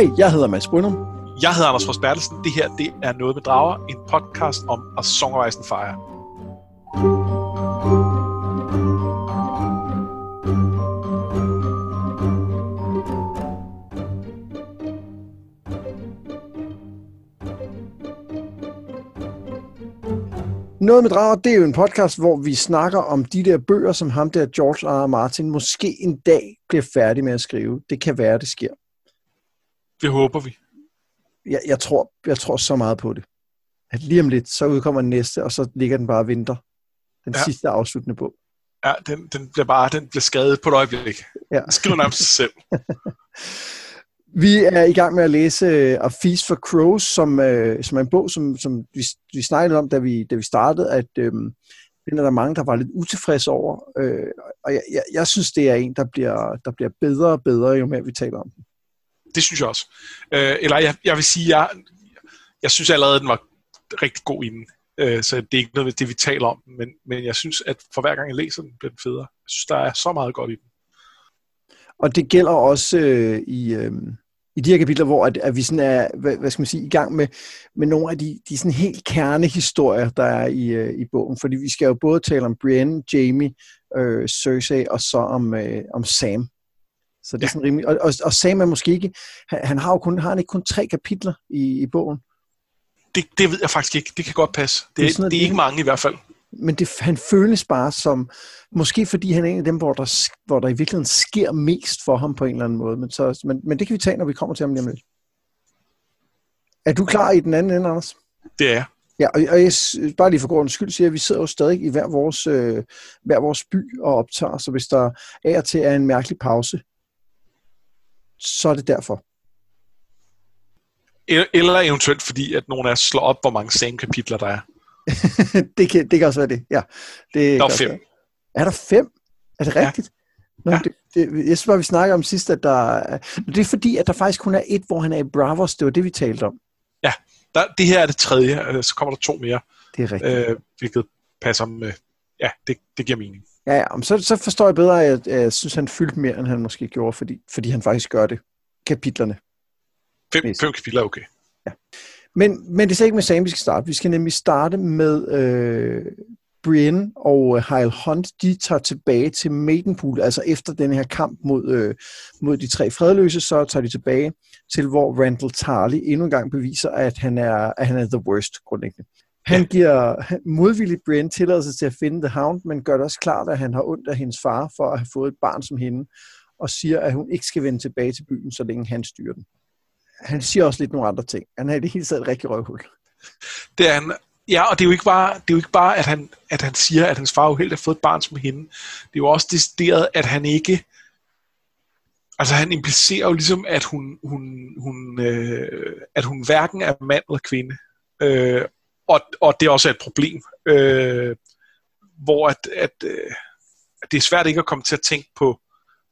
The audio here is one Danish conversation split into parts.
Hej, jeg hedder Mads Brynum. Jeg hedder Anders Fros Bertelsen. Det her det er Noget med Drager, en podcast om A Song of Ice and Fire. Noget med drager, det er jo en podcast, hvor vi snakker om de der bøger, som ham der George R. R. Martin måske en dag bliver færdig med at skrive. Det kan være, det sker. Det håber vi. Jeg, jeg, tror, jeg tror så meget på det. At lige om lidt, så udkommer den næste, og så ligger den bare og venter. Den Ja. sidste afsluttende bog. Ja, den, den bliver bare den bliver skadet på et øjeblik. Ja. Den skriver nærmest sig selv. Vi er i gang med at læse uh, A Feast for Crows, som, uh, som er en bog, som, som vi, vi snakkede om, da vi, da vi startede, at um, den er der mange, der var lidt utilfredse over. Uh, og jeg, jeg, jeg synes, det er en, der bliver, der bliver bedre og bedre, jo mere vi taler om den. Det synes jeg også. Øh, eller jeg, jeg vil sige, jeg, jeg synes allerede, den var rigtig god inden. Øh, så det er ikke noget det, vi taler om. Men, men jeg synes, at for hver gang jeg læser den, bliver den federe. Jeg synes, der er så meget godt i den. Og det gælder også øh, i, øh, i de her kapitler, hvor at, at vi sådan er, hvad, hvad skal man sige, i gang med, med nogle af de, de sådan helt kernehistorier, der er i, øh, i bogen. Fordi vi skal jo både tale om Brienne, Jamie, øh, Cersei og så om, øh, om Sam. Så det er Ja. sådan rimelig, og, og, og Sam er måske ikke, han, har jo kun, har han ikke kun tre kapitler i, i bogen, Det, det ved jeg faktisk ikke. Det kan godt passe. Det, Det er sådan det er det- ikke mange i hvert fald. men det, han føles bare som, måske fordi han er en af dem, hvor der, hvor der i virkeligheden sker mest for ham på en eller anden måde. Men, så, men, men det kan vi tage, når vi kommer til ham lige om lidt. Er du klar i den anden ende, Anders? Det er jeg. Ja, og, og jeg, bare lige for grundens skyld siger, at vi sidder jo stadig i hver vores, øh, hver vores by og optager, så hvis der af og til er en mærkelig pause, så er det derfor. Eller- Eller eventuelt fordi, at nogen af os slår op, hvor mange same kapitler der er. det, kan, det kan også være det, ja. Det Der er fem. være. Er der fem? Er det Ja. rigtigt? Nå, Ja. det, det, jeg synes bare, vi snakker om sidst, at der... er- Det er fordi, at der faktisk kun er et, hvor han er i Bravos. Det var det, vi talte om. Der, det her er det tredje, øh, så kommer der to mere, Det er rigtigt. øh, hvilket passer med... Ja, det, det giver mening. Ja, ja så, så forstår jeg bedre, at jeg, jeg synes, han fyldte mere, end han måske gjorde, fordi, fordi han faktisk gør det. Kapitlerne. Fem, fem kapitler er okay. Men, men det er slet ikke med Sam, vi skal starte. Vi skal nemlig starte med øh, Brienne og øh, Hyle Hunt. De tager tilbage til Maidenpool, altså efter den her kamp mod, øh, mod de tre fredløse, så tager de tilbage til, hvor Randall Tarly endnu en gang beviser, at han er, at han er the worst, grundlæggende. Han Ja. giver modvilligt Brienne tilladelse til at finde The Hound, men gør det også klart, at han har ondt af hendes far for at have fået et barn som hende, og siger, at hun ikke skal vende tilbage til byen, så længe han styrer den. Han siger også lidt nogle andre ting. Han er i det hele taget et rigtig røvhul. Det er han, ja, og det er jo ikke bare, det er jo ikke bare at, han, at han siger, at hans far uheldigt har fået et barn som hende. Det er jo også decideret, at han ikke... Altså han implicerer jo ligesom, at hun, hun, hun, øh, at hun hverken er mand eller kvinde. Øh, og, og det også er et problem. Øh, hvor at, at, øh, at det er svært ikke at komme til at tænke på,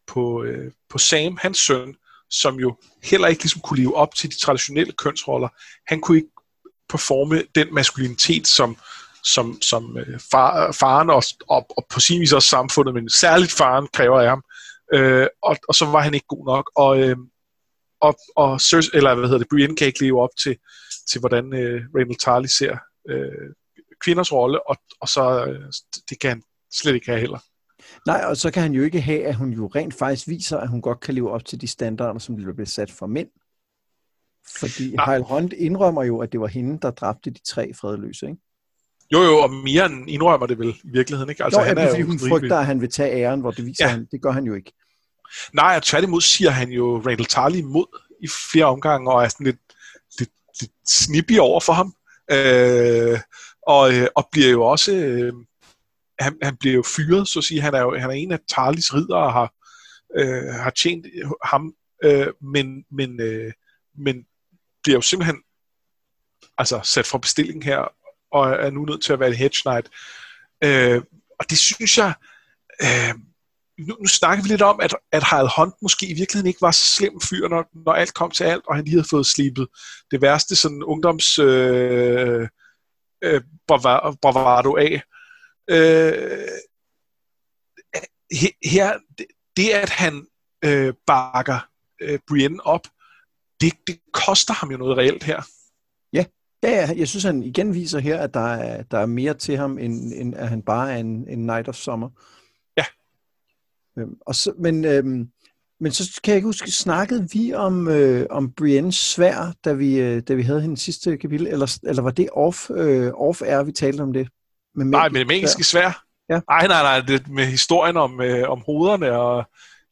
på, øh, på Sam, hans søn, som jo heller ikke ligesom kunne leve op til de traditionelle kønsroller. Han kunne ikke performe den maskulinitet, som, som, som øh, far, faren og, og, og på sin vis også samfundet, men særligt faren kræver af ham. Øh, og, og så var han ikke god nok. Og, øh, og, og Cersei, eller hvad hedder det, Brienne kan ikke leve op til, til hvordan øh, Randall Tarly ser øh, kvinders rolle, og, og så øh, det kan han slet ikke have heller. Nej, og så kan han jo ikke have, at hun jo rent faktisk viser, at hun godt kan leve op til de standarder, som bliver sat for mænd. Fordi Nej. Heil Hunt indrømmer jo, at det var hende, der dræbte de tre fredløse, ikke? Jo, jo, og mere indrømmer det vel i virkeligheden, ikke? Altså, jo, han er, fordi hun frygter, at han vil tage æren, hvor det viser Ja. han. Det gør han jo ikke. Nej, og tværtimod siger han jo Randall Tarly imod i flere omgange, og er sådan lidt, lidt, lidt snippy over for ham. Øh, og, øh, og bliver jo også... Øh, han, han bliver jo fyret, så at sige. Han er jo han er en af Tarlys ridere og har, øh, har tjent ham, øh, men, men, øh, men bliver jo simpelthen altså sat fra bestilling her, og er nu nødt til at være en hedge knight. Øh, og det synes jeg... Øh, nu, nu snakker vi lidt om, at, at Harald Hunt måske i virkeligheden ikke var så slem fyr, når, når alt kom til alt, og han lige havde fået slibet det værste sådan ungdoms øh, øh, bravado af. Øh, her, det, det at han øh, bakker øh, Brienne op, det, det koster ham jo noget reelt her. Ja, ja, ja jeg synes, han igen viser her, at der er, der er mere til ham, end, end at han bare er en, en Night of Summer. Øh, Øhm, og så, men, øhm, men så kan jeg ikke huske, snakkede vi om, øh, om Briennes svær, da vi, øh, da vi havde hendes sidste kapitel, eller, eller var det off, øh, off air, vi talte om det? Med nej, med det magiske svær. Ja. Nej, nej, nej, det med historien om, øh, om hovederne, og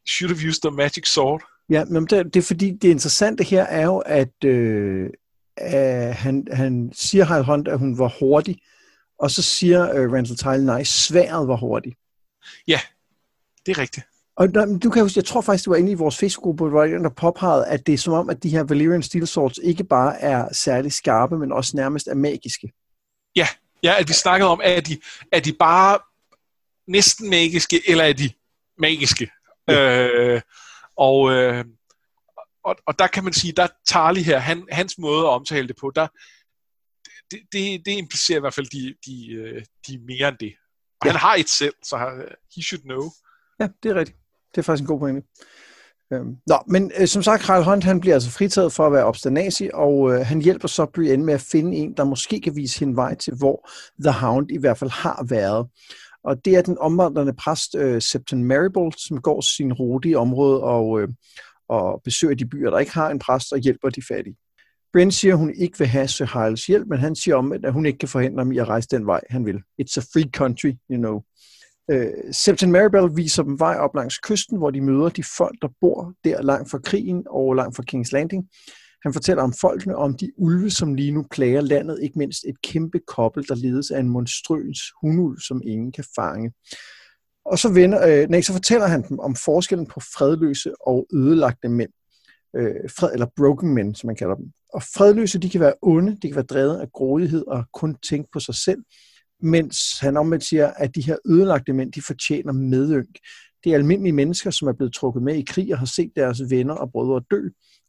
should have used the magic sword. Ja, men det, det er fordi, det interessante her er jo, at øh, øh, han, han siger Heil Hunt, at hun var hurtig, og så siger øh, Randall Tile, nej, sværet var hurtig. Ja, det er rigtigt. Og du kan huske, jeg tror faktisk, det var inde i vores Facebook-gruppe, hvor der påpegede, at det er som om, at de her Valyrian Steel Swords ikke bare er særlig skarpe, men også nærmest er magiske. Ja, ja at vi snakkede om, at de, er de bare næsten magiske, eller er de magiske? Ja. Øh, og, øh, og, og der kan man sige, der Tarly her, han, hans måde at omtale det på, der, det, det, det implicerer i hvert fald, de, de, øh, de er mere end det. Og ja. han har et selv, så he should know. Ja, det er rigtigt. Det er faktisk en god pointe. Øhm, nå, men øh, som sagt, Karl Hunt, han bliver altså fritaget for at være obstanasi, og øh, han hjælper så Brienne med at finde en, der måske kan vise hende vej til, hvor The Hound i hvert fald har været. Og det er den omvandrende præst, øh, Septon Maribold, som går sin rute i området og, øh, og besøger de byer, der ikke har en præst, og hjælper de fattige. Brienne siger, at hun ikke vil have Sir Hyles hjælp, men han siger om, at hun ikke kan forhindre ham i at rejse den vej, han vil. It's a free country, you know. Øh, Septim Maribel viser dem vej op langs kysten, hvor de møder de folk, der bor der langt fra krigen og langt fra King's Landing. Han fortæller om folkene om de ulve, som lige nu plager landet, ikke mindst et kæmpe kobbel, der ledes af en monstrøs hundulv, som ingen kan fange. Og så, vender, øh, nej, så fortæller han dem om forskellen på fredløse og ødelagte mænd. Øh, fred, eller broken men, som man kalder dem. Og fredløse, de kan være onde, de kan være drevet af grådighed og kun tænke på sig selv, mens han omvendt siger, at de her ødelagte mænd, de fortjener medynk. Det er almindelige mennesker, som er blevet trukket med i krig og har set deres venner og brødre dø,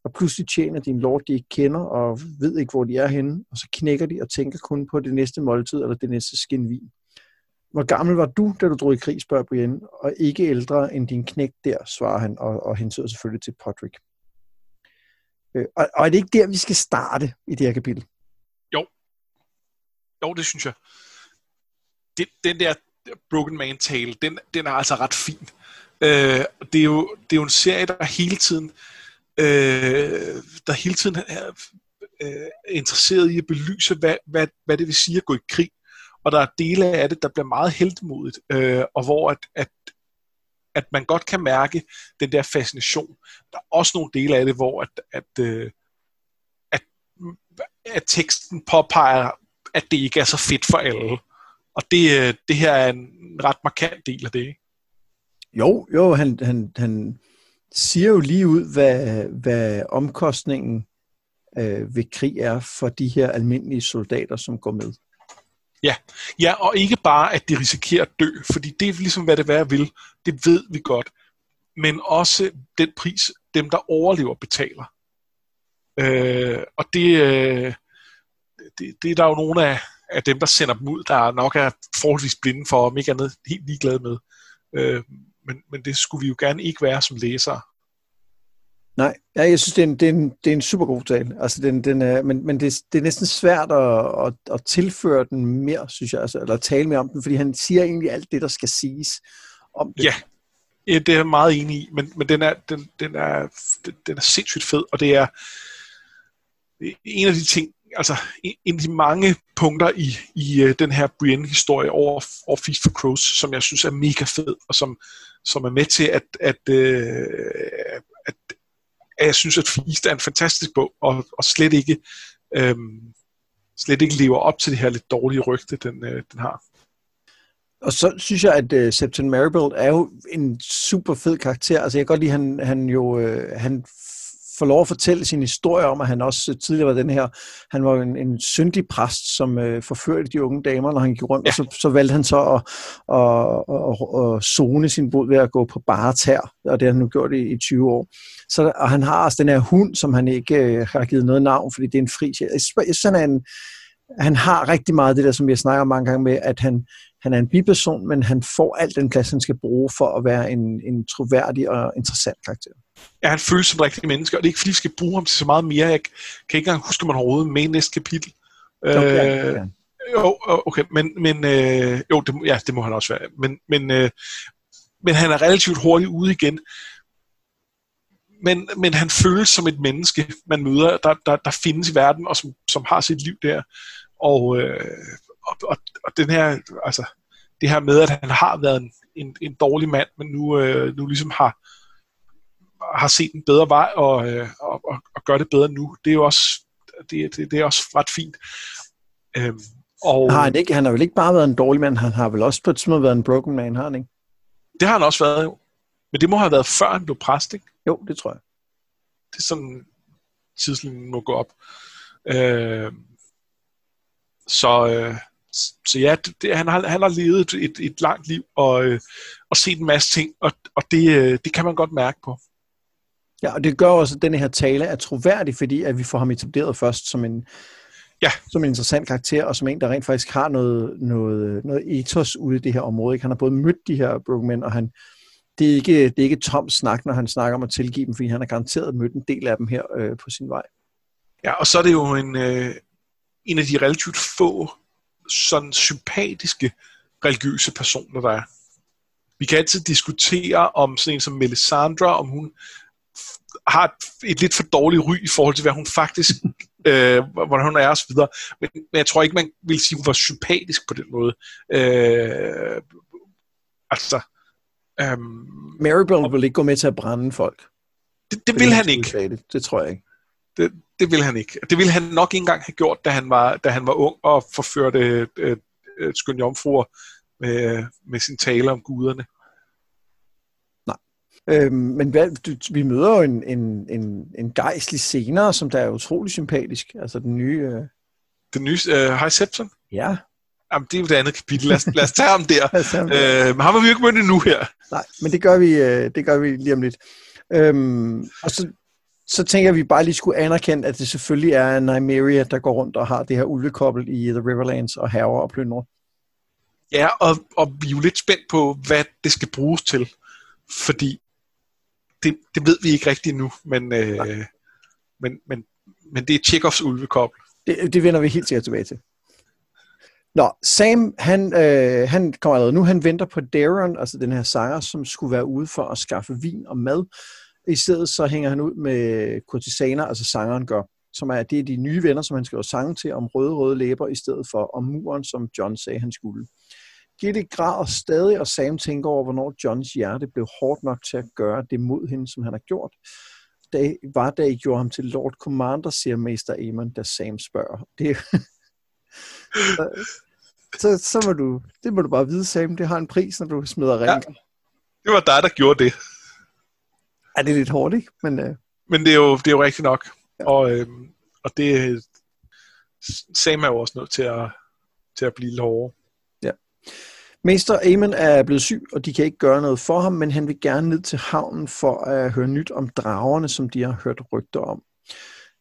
og pludselig tjener de en lord, de ikke kender og ved ikke, hvor de er henne, og så knækker de og tænker kun på det næste måltid eller det næste skin vin. Hvor gammel var du, da du drog i krig, spørger Brienne, og ikke ældre end din knæk der, svarer han, og, og hensyder selvfølgelig til Podrick. Øh, og, og er det ikke der, vi skal starte i det her kapitel? Jo. Jo, det synes jeg den, den der Broken Man tale, den, den er altså ret fin. Øh, det, er jo, det er jo en serie, der hele tiden øh, der hele tiden øh, er øh, interesseret i at belyse, hvad, hvad, hvad det vil sige at gå i krig. Og der er dele af det, der bliver meget heldmodigt, øh, og hvor at, at, at man godt kan mærke den der fascination. Der er også nogle dele af det, hvor at, at, øh, at, at teksten påpeger, at det ikke er så fedt for alle. Og det, øh, det her er en ret markant del af det, ikke? Jo, jo, han, han, han siger jo lige ud, hvad, hvad omkostningen øh, ved krig er for de her almindelige soldater, som går med. Ja. ja, og ikke bare, at de risikerer at dø, fordi det er ligesom, hvad det være vil. Det ved vi godt. Men også den pris, dem der overlever, betaler. Øh, og det, øh, det, det er der jo nogle af, af dem, der sender dem ud, der nok er forholdsvis blinde for, om ikke andet helt ligeglade med. Øh, men, men det skulle vi jo gerne ikke være som læsere. Nej, ja, jeg synes, det er en, det er en, det er en super god tale. Altså, den, den er, men men det, det er næsten svært at, at, at tilføre den mere, synes jeg, altså, eller tale mere om den, fordi han siger egentlig alt det, der skal siges om det. Ja, ja det er jeg meget enig i, men, men den, er, den, den, er, den er sindssygt fed, og det er en af de ting, altså en af de mange punkter i, i uh, den her Brienne-historie over, over Feast for Crows, som jeg synes er mega fed, og som, som er med til, at, at, uh, at, at jeg synes, at Feast er en fantastisk bog, og, og slet ikke um, slet ikke lever op til det her lidt dårlige rygte, den, uh, den har. Og så synes jeg, at uh, Septon Maribel er jo en super fed karakter. Altså jeg kan godt lide, at han, han jo uh, han får lov at fortælle sin historie om, at han også tidligere var den her, han var en, en syndig præst, som øh, forførte de unge damer, når han gik rundt, ja. og så, så valgte han så at, at, at, at zone sin bod ved at gå på bare tær, og det har han nu gjort i, i 20 år. Så, og han har også den her hund, som han ikke øh, har givet noget navn, fordi det er en fri Jeg synes, han, er en, han har rigtig meget det der, som jeg snakker om mange gange med, at han, han er en biperson, men han får alt den plads, han skal bruge for at være en, en troværdig og interessant karakter. Ja, han føles som rigtig menneske, og det er ikke fordi, vi skal bruge ham til så meget mere. Jeg kan ikke engang huske, om han overhovedet med i næste kapitel. Okay, øh, ja. Jo, okay, men, men øh, jo, det, ja, det må han også være. Men, men, øh, men han er relativt hurtigt ude igen. Men, men han føles som et menneske, man møder, der, der, der findes i verden, og som, som har sit liv der. Og, øh, og, og, og den her, altså, det her med, at han har været en, en, en dårlig mand, men nu, øh, nu ligesom har, har set en bedre vej og, øh, og, og, og gør det bedre nu, det er jo også, det, det, det er også ret fint. Øhm, og, har han, ikke, han har vel ikke bare været en dårlig mand, han har vel også på et tidspunkt været en broken man, har han ikke? Det har han også været jo. Men det må have været før han blev præst, ikke? Jo, det tror jeg. Det er sådan, tidslinjen må gå op. Øh, så, øh, så ja, det, det, han, har, han har levet et, et, langt liv og, øh, og set en masse ting, og, og det, øh, det kan man godt mærke på. Ja, og det gør også, at denne her tale er troværdig, fordi at vi får ham etableret først som en, ja. som en interessant karakter, og som en, der rent faktisk har noget, noget, noget ethos ude i det her område. Ikke? Han har både mødt de her broken men, og han, det, er ikke, det er ikke tom snak, når han snakker om at tilgive dem, fordi han har garanteret mødt en del af dem her øh, på sin vej. Ja, og så er det jo en, øh, en af de relativt få sådan sympatiske religiøse personer, der er. Vi kan altid diskutere om sådan en som Melisandre, om hun har et, et lidt for dårligt ry i forhold til, hvad hun faktisk, øh, hvordan hun er osv. Men, men jeg tror ikke, man vil sige, at hun var sympatisk på den måde. Øh, altså... Øh, Maribel vil ikke gå med til at brænde folk. Det, det vil han ikke. Det, det tror jeg ikke. Det, det vil han ikke. Det ville han nok ikke engang have gjort, da han var, da han var ung og forførte øh, øh, skøn jomfruer med, med sin tale om guderne. Øhm, men hvad, du, vi møder jo en, en, en, en gejstlig senere, som der er utrolig sympatisk. Altså den nye... Øh... Den nye øh, High Septon? Ja. Jamen, det er jo det andet kapitel. Lad os, lad os tage ham der. øh, men ham har vi jo ikke mødt endnu her. Nej, men det gør vi, øh, det gør vi lige om lidt. Øhm, og så, så tænker vi bare lige skulle anerkende, at det selvfølgelig er Nymeria, der går rundt og har det her ulvekobbel i The Riverlands og haver og plyndrer. Ja, og, og vi er jo lidt spændt på, hvad det skal bruges til. Fordi det, det ved vi ikke rigtigt nu, men, øh, men, men, men det er Tjekovs ulvekobbel. Det, det vender vi helt sikkert tilbage til. Nå, Sam, han, øh, han kommer allerede nu, han venter på Darren, altså den her sanger, som skulle være ude for at skaffe vin og mad. I stedet så hænger han ud med kurtisaner, altså sangeren gør, som er, det er de nye venner, som han skriver sange til om røde, røde læber, i stedet for om muren, som John sagde, han skulle. Gitte græder stadig, og Sam tænker over, hvornår Johns hjerte blev hårdt nok til at gøre det mod hende, som han har gjort. Det var, da I gjorde ham til Lord Commander, siger Mester Amon, da Sam spørger. Det, så, så må du, det må du bare vide, Sam. Det har en pris, når du smider ringen. Ja, det var dig, der gjorde det. Ja, det er lidt hårdt, ikke? Men, uh... Men det er jo, det er jo rigtigt nok. Ja. Og, øh, og det, Sam er jo også nødt til at, til at blive lidt hårdere. Mester Amon er blevet syg, og de kan ikke gøre noget for ham, men han vil gerne ned til havnen for at høre nyt om dragerne, som de har hørt rygter om.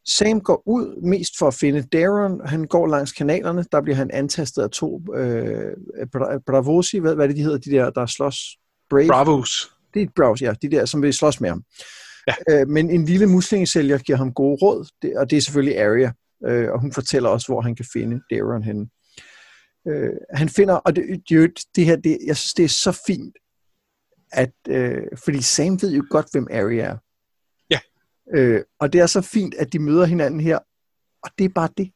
Sam går ud mest for at finde Darren. Han går langs kanalerne. Der bliver han antastet af to øh, Bravosi. Hvad, hvad er det, de hedder? De der, der slås? Brave? Bravos. Det er Bravos, ja. De der, som vil slås med ham. Ja. Øh, men en lille muslingesælger giver ham gode råd, det, og det er selvfølgelig Arya. Øh, og hun fortæller også, hvor han kan finde Darren henne. Øh, han finder, og det, det, det her, det, jeg synes, det er så fint, at, øh, fordi Sam ved jo godt, hvem Arya er. Ja. Øh, og det er så fint, at de møder hinanden her, og det er bare det.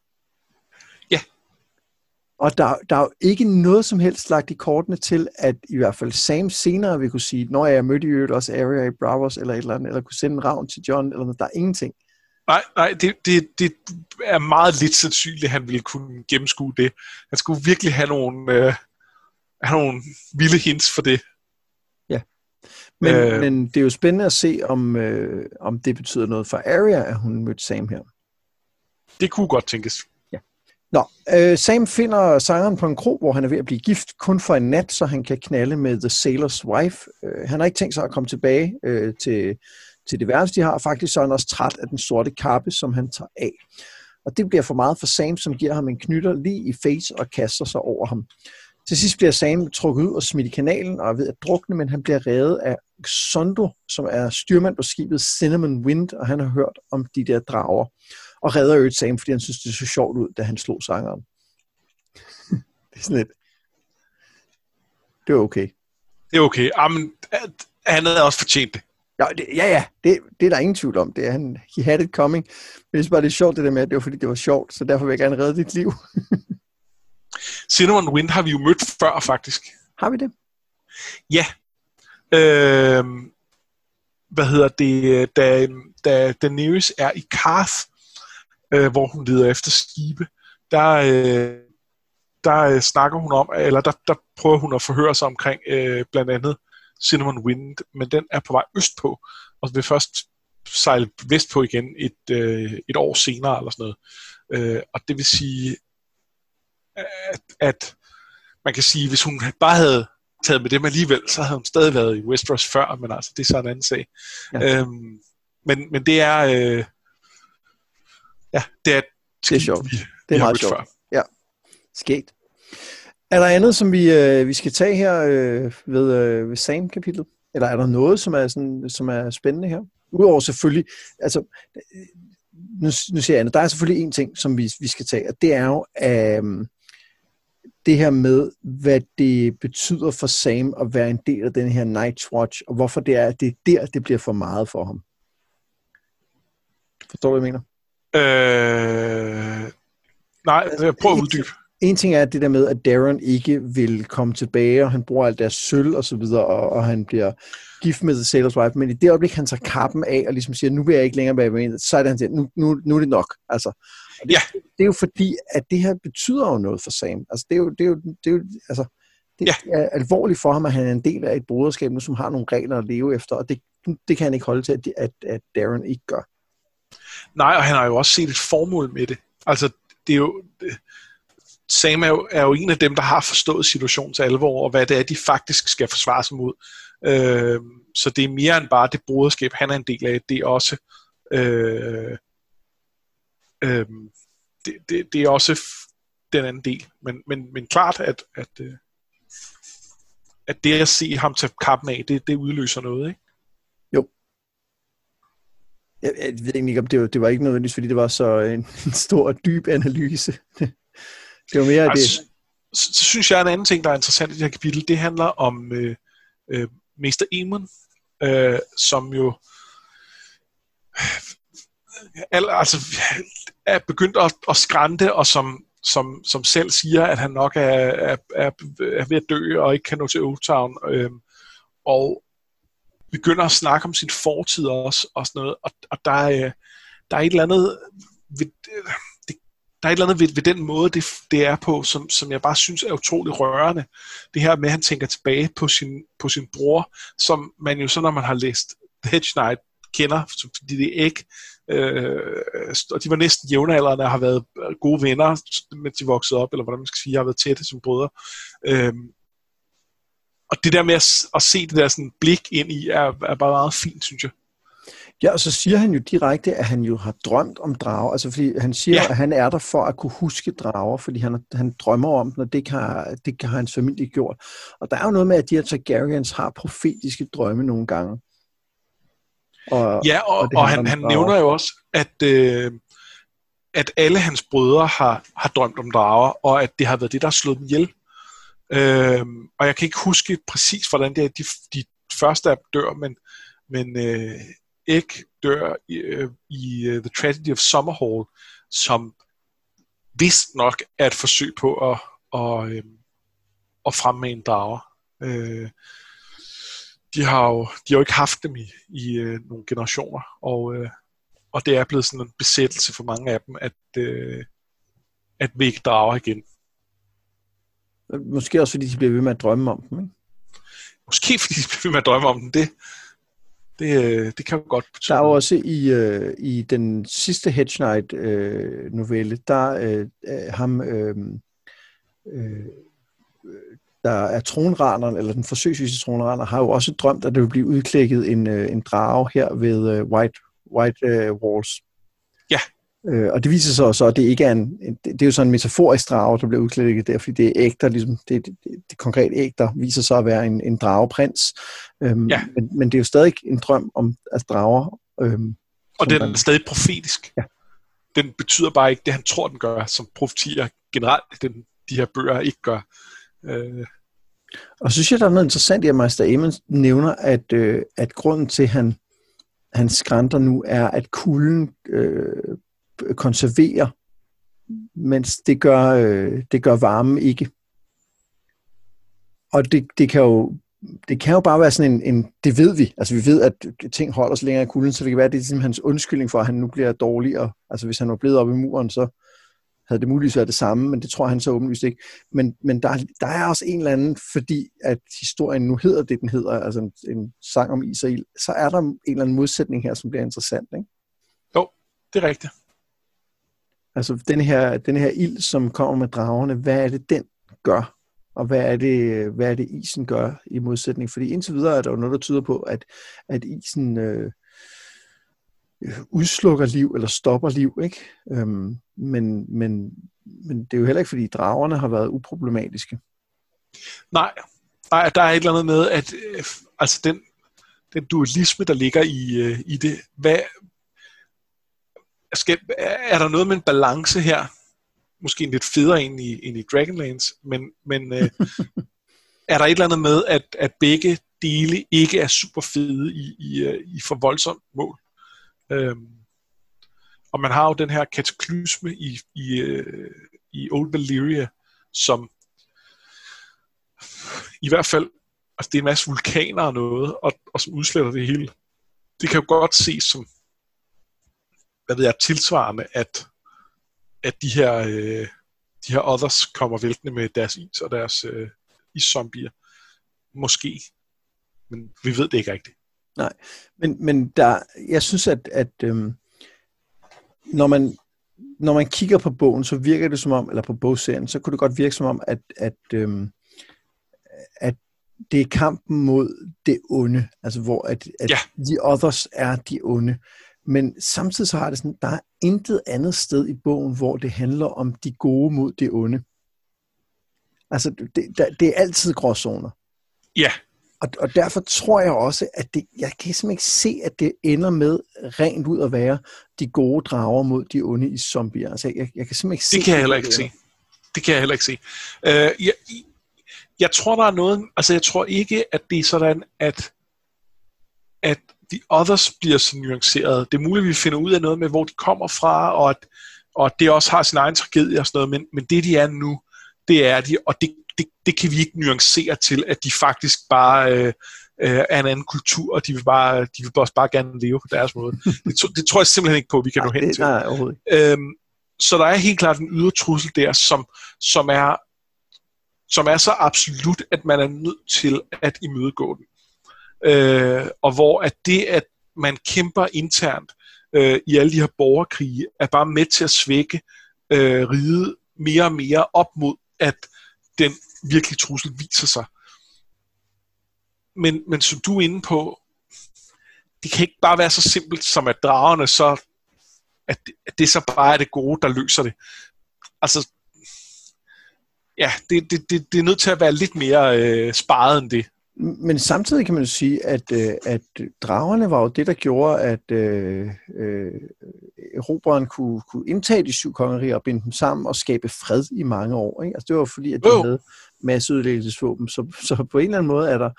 Og der, der er jo ikke noget som helst lagt i kortene til, at i hvert fald Sam senere vil kunne sige, når jeg mødte i øvrigt også Arya i Bravos, eller et eller andet, eller kunne sende en ravn til John, eller noget. Der er ingenting. Nej, nej det, det, det er meget lidt sandsynligt, at han ville kunne gennemskue det. Han skulle virkelig have nogle, øh, have nogle vilde hints for det. Ja, men, øh, men det er jo spændende at se, om, øh, om det betyder noget for Arya, at hun mødte Sam her. Det kunne godt tænkes. Nå, øh, Sam finder sangeren på en kro, hvor han er ved at blive gift kun for en nat, så han kan knalde med The Sailor's Wife. Øh, han har ikke tænkt sig at komme tilbage øh, til til det værelse, de har. Faktisk så er han også træt af den sorte kappe, som han tager af. Og det bliver for meget for Sam, som giver ham en knytter lige i face og kaster sig over ham. Til sidst bliver Sam trukket ud og smidt i kanalen og er ved at drukne, men han bliver reddet af Sondo, som er styrmand på skibet Cinnamon Wind, og han har hørt om de der drager, og redder øvrigt Sam, fordi han synes, det så sjovt ud, da han slog sangeren. det er sådan lidt... Det er okay. Det er okay. Jamen, han havde også fortjent det. Ja, det, ja, ja. Det, det er der ingen tvivl om. Det er, han, he had it coming. Men det er bare, det er sjovt det der med, at det var fordi, det var sjovt, så derfor vil jeg gerne redde dit liv. Cinnamon Wind har vi jo mødt før, faktisk. Har vi det? Ja. Øh, hvad hedder det? Da, da Daenerys er i Karth, øh, hvor hun leder efter skibe, der, øh, der øh, snakker hun om, eller der, der prøver hun at forhøre sig omkring øh, blandt andet Cinnamon Wind, men den er på vej østpå, og vil først sejle vestpå igen et, øh, et år senere, eller sådan noget. Øh, og det vil sige, at, at man kan sige, hvis hun bare havde taget med dem alligevel, så havde hun stadig været i Westeros før, men altså, det er så en anden sag. Ja. Øhm, men, men det er, øh, ja, det er, det er sjovt. Vi, det er meget sjovt. Før. Ja, sket. Er der andet, som vi, øh, vi skal tage her øh, ved, øh, ved Sam-kapitlet? Eller er der noget, som er, sådan, som er spændende her? Udover selvfølgelig, altså, nu, nu siger jeg andet, der er selvfølgelig en ting, som vi, vi skal tage, og det er jo øh, det her med, hvad det betyder for Sam at være en del af den her Night's Watch, og hvorfor det er, at det er der, det bliver for meget for ham. Forstår du, hvad jeg mener? Øh, nej, altså, prøv at uddybe en ting er det der med, at Darren ikke vil komme tilbage, og han bruger alt deres sølv og så videre, og, og han bliver gift med The Sailor's Wife, men i det øjeblik, han tager kappen af, og ligesom siger, nu vil jeg ikke længere være med, så er det han siger, nu, nu, nu er det nok. Altså, og det, ja. det er jo fordi, at det her betyder jo noget for Sam. Altså, det er jo, det er jo, det er jo altså, det ja. er alvorligt for ham, at han er en del af et broderskab nu, som har nogle regler at leve efter, og det, det kan han ikke holde til, at, at, at Darren ikke gør. Nej, og han har jo også set et formål med det. Altså, det er jo... Det, Sam er jo, er jo en af dem, der har forstået situationens alvor, og hvad det er, de faktisk skal forsvare sig mod. Øh, så det er mere end bare det broderskab, han er en del af. Det er også... Øh, øh, det, det, det er også den anden del. Men, men, men klart, at, at, øh, at det at se ham tage kappen af, det, det udløser noget, ikke? Jeg, jeg ved ikke, om det var, det var ikke nødvendigvis, fordi det var så en, en stor og dyb analyse. Det var mere altså, det. Så, så synes jeg, en anden ting, der er interessant i det her kapitel, det handler om øh, øh, Mester Eamon, øh, som jo al, altså, er begyndt at, at skrante, og som, som, som selv siger, at han nok er, er, er, er ved at dø, og ikke kan nå til Old Town, øh, og begynder at snakke om sin fortid også, og sådan noget, og, og der, er, der er et eller andet ved, øh, der er et eller andet ved, ved den måde, det, det er på, som, som jeg bare synes er utrolig rørende. Det her med, at han tænker tilbage på sin, på sin bror, som man jo så, når man har læst The Hedge Knight, kender, fordi det er ikke, øh, og de var næsten jævnaldrende og har været gode venner, mens de voksede op, eller hvordan man skal sige, har været tætte som brødre. Øh, og det der med at, at se det der sådan blik ind i, er, er bare meget fint, synes jeg. Ja, og så siger han jo direkte, at han jo har drømt om drager. Altså fordi han siger, ja. at han er der for at kunne huske drager, fordi han, han drømmer om dem, og det kan, det kan hans familie gjort. Og der er jo noget med, at de her Targaryens har profetiske drømme nogle gange. Og, ja, og, og, og han, han nævner jo også, at, øh, at alle hans brødre har, har drømt om drager, og at det har været det, der har slået dem ihjel. Øh, og jeg kan ikke huske præcis, hvordan det er, de, de første dør, men, men øh, ikke dør i, øh, i uh, The Tragedy of Summerhall, som vist nok er et forsøg på at, at, øh, at fremme en drager. Øh, de har jo de har jo ikke haft dem i, i øh, nogle generationer, og, øh, og det er blevet sådan en besættelse for mange af dem, at, øh, at vi ikke drager igen. Måske også fordi de bliver ved med at drømme om dem, ikke? Måske fordi de bliver ved med at drømme om dem, det, det, øh, det kan jo godt betyde. Der er jo også i, øh, i den sidste Hedge Knight øh, novelle, der øh, ham, øh, øh, der er tronraneren, eller den forsøgsvise tronraner, har jo også drømt, at der vil blive udklækket en, øh, en drage her ved øh, White, White øh, Walls. Ja. Øh, og det viser sig så, at det ikke er en, det, er jo sådan en metaforisk drage, der bliver udklædt der, fordi det er æg, der ligesom, det, det, det, det konkrete æg, der viser sig at være en, en drageprins. Øhm, Ja. men, men det er jo stadig en drøm om at drager. Øhm, Og den er stadig profetisk. Ja. Den betyder bare ikke det, han tror, den gør, som profetier generelt den, de her bøger ikke gør. Øh, Og så synes jeg, der er noget interessant i, at Meister Amen nævner, at, øh, at grunden til, at han, han skrænter nu, er, at kulden øh, konserverer, mens det gør, øh, det gør varme ikke. Og det, det kan jo det kan jo bare være sådan en, en, det ved vi, altså vi ved, at ting holder sig længere i kulden, så det kan være, at det er simpelthen hans undskyldning for, at han nu bliver dårligere. Altså hvis han var blevet oppe i muren, så havde det muligvis været det samme, men det tror han så åbenlyst ikke. Men, men der, der er også en eller anden, fordi at historien nu hedder det, den hedder, altså en, en sang om is og ild, så er der en eller anden modsætning her, som bliver interessant. Ikke? det er rigtigt. Altså den her, den her ild, som kommer med dragerne, hvad er det, den gør? Og hvad er det, hvad er det isen gør i modsætning? Fordi indtil videre er der jo noget, der tyder på, at, at isen øh, udslukker liv, eller stopper liv, ikke? Øhm, men, men, men det er jo heller ikke, fordi dragerne har været uproblematiske. Nej, nej, der er et eller andet med, at øh, altså den, den dualisme, der ligger i, øh, i det, hvad, skal, er der noget med en balance her? Måske en lidt federe end i, end i Dragonlance, men, men øh, er der et eller andet med, at, at begge dele ikke er super fede i, i, øh, i for voldsomt mål? Øhm, og man har jo den her kataklysme i, i, øh, i Old Valyria, som i hvert fald, altså det er en masse vulkaner og noget, og, og som udsletter det hele. Det kan jo godt ses som, hvad ved jeg, tilsvarende, at, at de her, øh, de her others kommer væltende med deres is og deres øh, iszombier. Måske. Men vi ved det ikke rigtigt. Men, men der, jeg synes, at, at øhm, når, man, når man kigger på bogen, så virker det som om, eller på bogserien, så kunne det godt virke som om, at, at, øhm, at det er kampen mod det onde, altså hvor at, at Ja. the others er de onde. Men samtidig så har det sådan, der er intet andet sted i bogen, hvor det handler om de gode mod det onde. Altså, det, der, det er altid gråzoner. Ja, Og, og derfor tror jeg også, at det, jeg kan simpelthen ikke se, at det ender med rent ud at være de gode drager mod de onde i zombier. Altså, jeg, jeg kan simpelthen ikke se... det kan jeg heller ikke se. Det kan jeg heller ikke se. Øh, jeg, jeg tror, der er noget... Altså, jeg tror ikke, at det er sådan, at, at The Others bliver så nuanceret. Det er muligt, at vi finder ud af noget med, hvor de kommer fra, og at, og at det også har sin egen tragedie og sådan noget, men, men det, de er nu, det er de, og det, det, det kan vi ikke nuancere til, at de faktisk bare øh, øh, er en anden kultur, og de vil, bare, de vil også bare gerne leve på deres måde. Det, tro- det tror jeg simpelthen ikke på, vi kan nå hen det, til. nej. Øhm, så der er helt klart en ydre trussel der, som, som, er, som er så absolut, at man er nødt til at imødegå den. Øh, og hvor at det, at man kæmper internt øh, i alle de her borgerkrige, er bare med til at svække øh, riget mere og mere op mod, at den virkelige trussel viser sig. Men, men som du er inde på, det kan ikke bare være så simpelt som at dragerne så at det, at det så bare er det gode, der løser det. Altså, ja, det, det, det, det er nødt til at være lidt mere øh, sparet end det. Men samtidig kan man jo sige, at, øh, at dragerne var jo det, der gjorde, at øh, øh, erobreren kunne, kunne indtage de syv kongeriger og binde dem sammen og skabe fred i mange år. Ikke? Altså, det var fordi, at de Jo. havde masseudlæggelsesvåben. Så, så på en eller anden måde er der,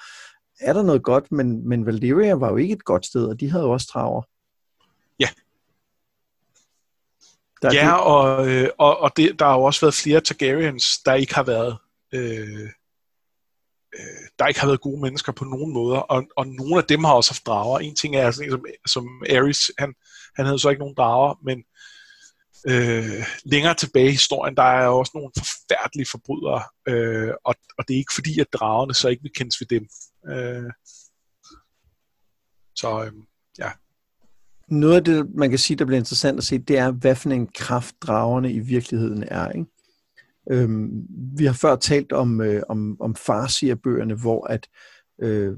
er der noget godt, men, men Valyria var jo ikke et godt sted, og de havde jo også drager. Ja. Der er Ja, det, og, øh, og, og det, der har jo også været flere Targaryens, der ikke har været øh, øh, der ikke har været gode mennesker på nogen måder, og, og nogle af dem har også haft drager. En ting er sådan en som, som Ares, han, han havde så ikke nogen drager, men øh, længere tilbage i historien, der er også nogle forfærdelige forbrydere, øh, og, og det er ikke fordi, at dragerne så ikke vil kendes ved dem. Øh, så øh, noget af det, man kan sige, der bliver interessant at se, det er, hvad for en kraft dragerne i virkeligheden er. Ikke? Øhm, vi har før talt om, øh, om, om farsier-bøgerne, hvor at, øh,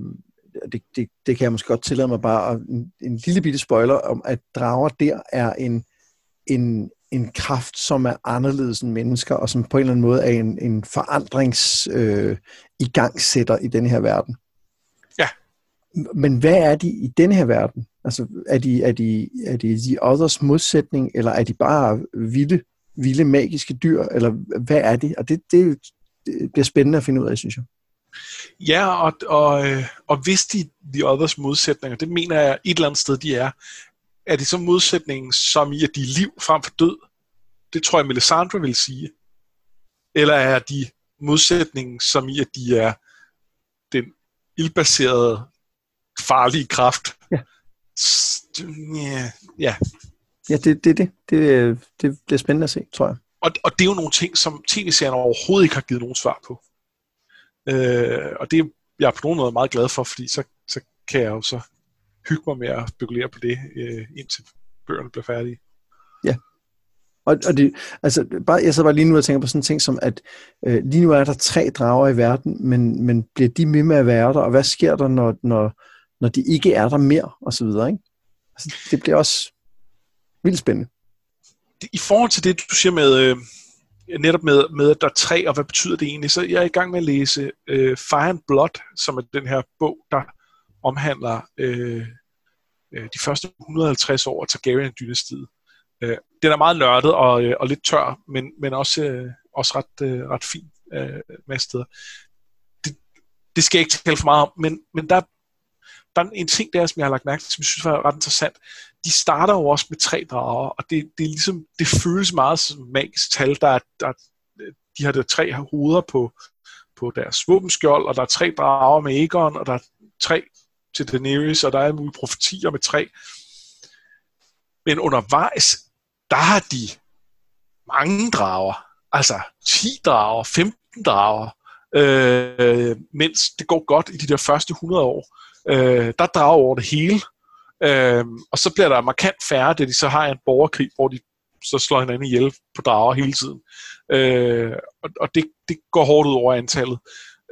det, det, det kan jeg måske godt tillade mig bare, en, en lille bitte spoiler om, at drager der er en, en, en kraft, som er anderledes end mennesker, og som på en eller anden måde er en, en forandrings øh, igangsætter i den her verden. Ja. Men hvad er de i den her verden? Altså, er de, er de, er de The Others modsætning, eller er de bare vilde, vilde magiske dyr, eller hvad er de? Og det, det, det bliver spændende at finde ud af, synes jeg. Ja, og, og, øh, og hvis de The Others modsætninger, det mener jeg et eller andet sted, de er, er det så modsætningen som i, at de er liv frem for død? Det tror jeg, Melisandre vil sige. Eller er de modsætningen som i, at de er den ildbaserede farlige kraft? Ja. Ja, ja. Ja, det, det, det, det, det bliver spændende at se, tror jeg. Og, og det er jo nogle ting, som tv-serien overhovedet ikke har givet nogen svar på. Øh, og det er jeg er på nogen måde meget glad for, fordi så, så kan jeg jo så hygge mig med at spekulere på det, øh, indtil bøgerne bliver færdige. Ja. Og, og det, altså, bare, jeg så bare lige nu og tænker på sådan en ting som, at øh, lige nu er der tre drager i verden, men, men bliver de med med at være der, og hvad sker der, når, når, når de ikke er der mere, og så videre, ikke? Altså, det bliver også vildt spændende. I forhold til det, du siger med, øh, netop med, med, at der er tre, og hvad betyder det egentlig, så jeg er i gang med at læse øh, Fire and Blood, som er den her bog, der omhandler øh, øh de første 150 år af Targaryen-dynastiet. Øh, den er meget nørdet og, øh, og lidt tør, men, men også, øh, også ret, øh, ret fin øh, med steder. Det, det skal jeg ikke tale for meget om, men, men der, der er en ting der, som jeg har lagt mærke til, som jeg synes var ret interessant. De starter jo også med tre drager, og det, det, er ligesom, det føles meget som magisk tal. Der er, der, de har der tre hoveder på, på deres våbenskjold, og der er tre drager med Aegon, og der er tre til Daenerys, og der er mulige profetier med tre. Men undervejs, der har de mange drager. Altså 10 drager, 15 drager. Øh, mens det går godt i de der første 100 år. Øh, der drager over det hele. Øh, og så bliver der markant færre, da de så har en borgerkrig, hvor de så slår hinanden ihjel på drager hele tiden. Øh, og og det, det går hårdt ud over antallet.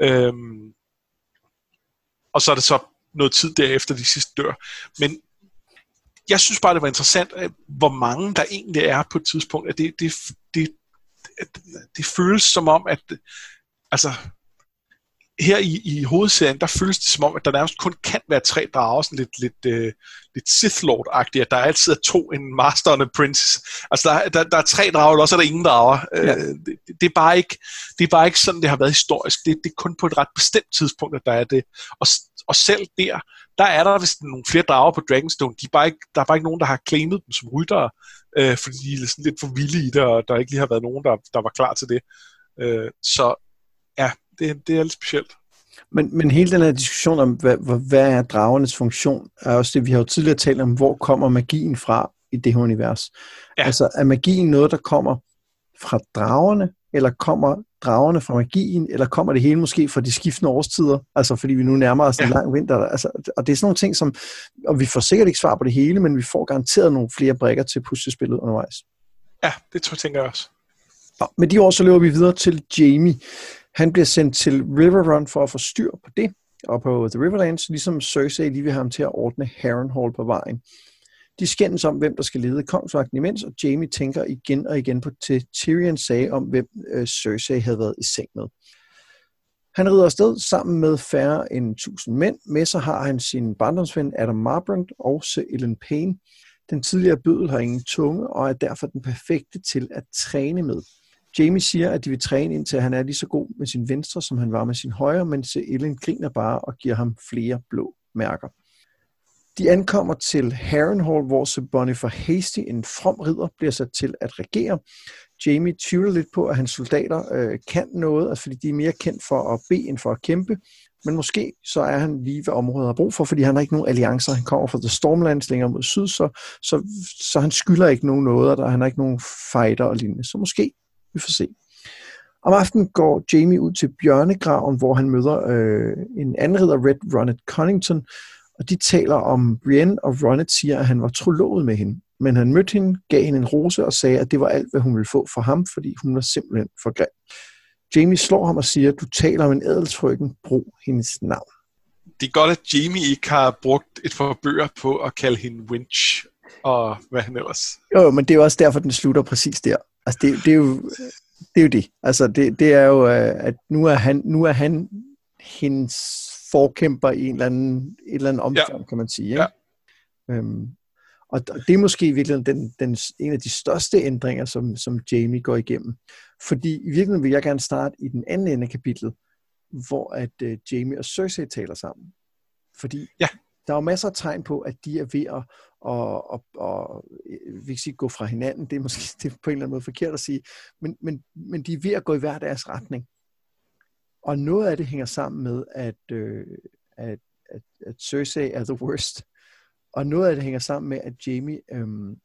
Øhm, og så er det så noget tid derefter, de sidste dør. Men jeg synes bare, det var interessant, hvor mange der egentlig er på et tidspunkt. At det, det, det, det, det føles som om, at altså, her i, i hovedserien, der føles det som om, at der nærmest kun kan være tre drager, sådan lidt, lidt, uh, lidt Sith Lord-agtigt, at der altid er to, en Master og en Princess. Altså, der, der, der er tre drager, og så er der ingen drager. Ja. Uh, det, det, er bare ikke, det er bare ikke sådan, det har været historisk. Det, det er kun på et ret bestemt tidspunkt, at der er det. Og, og selv der, der er der vist nogle flere drager på Dragonstone. De er bare ikke, der er bare ikke nogen, der har claimet dem som ryttere, uh, fordi de er sådan lidt for vilde i det, og der ikke lige har været nogen, der, der var klar til det. Uh, så det, det er lidt specielt. Men, men hele den her diskussion om, hvad, hvad er dragernes funktion, er også det, vi har jo tidligere talt om, hvor kommer magien fra i det her univers. Ja. Altså, er magien noget, der kommer fra dragerne, eller kommer dragerne fra magien, eller kommer det hele måske fra de skiftende årstider, altså fordi vi nu nærmer os ja. en lang vinter. Altså, og det er sådan nogle ting, som, og vi får sikkert ikke svar på det hele, men vi får garanteret nogle flere brækker til puslespillet undervejs. Ja, det tror jeg, tænker jeg også. Og med de ord, så løber vi videre til Jamie. Han bliver sendt til Riverrun for at få styr på det, og på The Riverlands, ligesom Cersei lige vil have ham til at ordne Harrenhal på vejen. De skændes om, hvem der skal lede kongsvagten imens, og Jamie tænker igen og igen på til Tyrion sagde om, hvem øh, Cersei havde været i seng med. Han rider afsted sammen med færre end 1000 mænd. Med sig har han sin barndomsven Adam Marbrand og Sir Ellen Payne. Den tidligere bødel har ingen tunge og er derfor den perfekte til at træne med. Jamie siger, at de vil træne indtil han er lige så god med sin venstre, som han var med sin højre, men Ellen griner bare og giver ham flere blå mærker. De ankommer til Harrenhal, hvor Sir Bonifer Hasty, en from ridder, bliver sat til at regere. Jamie tvivler lidt på, at hans soldater øh, kan noget, altså fordi de er mere kendt for at bede end for at kæmpe. Men måske så er han lige, hvad området har brug for, fordi han har ikke nogen alliancer. Han kommer fra The Stormlands længere mod syd, så, så, så han skylder ikke nogen noget, og der, han har ikke nogen fighter og lignende. Så måske vi får se. Om aftenen går Jamie ud til bjørnegraven, hvor han møder øh, en anden ridder, Red Ronnet Connington, og de taler om Brienne, og Ronnet siger, at han var trolovet med hende. Men han mødte hende, gav hende en rose og sagde, at det var alt, hvad hun ville få for ham, fordi hun var simpelthen for grim. Jamie slår ham og siger, at du taler om en adelsfrøken, brug hendes navn. Det er godt, at Jamie ikke har brugt et par bøger på at kalde hende Winch. og hvad han ellers. Jo, men det er også derfor, den slutter præcis der. Altså, det, det, er, jo, det er jo det. Altså, det, det er jo, øh, at nu er han, nu er han hendes forkæmper i en eller anden, et eller andet omfang, ja. kan man sige. Ikke? Ja. Øhm, og det er måske virkelig den, den, en af de største ændringer, som, som Jamie går igennem. Fordi i virkeligheden vil jeg gerne starte i den anden ende af kapitlet, hvor at uh, Jamie og Cersei taler sammen. Fordi ja. Der er jo masser af tegn på, at de er ved at og, og, og vi kan sige, gå fra hinanden. Det er måske det er på en eller anden måde forkert at sige. Men, men, men de er ved at gå i hver deres retning. Og noget af det hænger sammen med, at, øh, at, at, at Cersei er the worst. Og noget af det hænger sammen med, at Jamie øhm,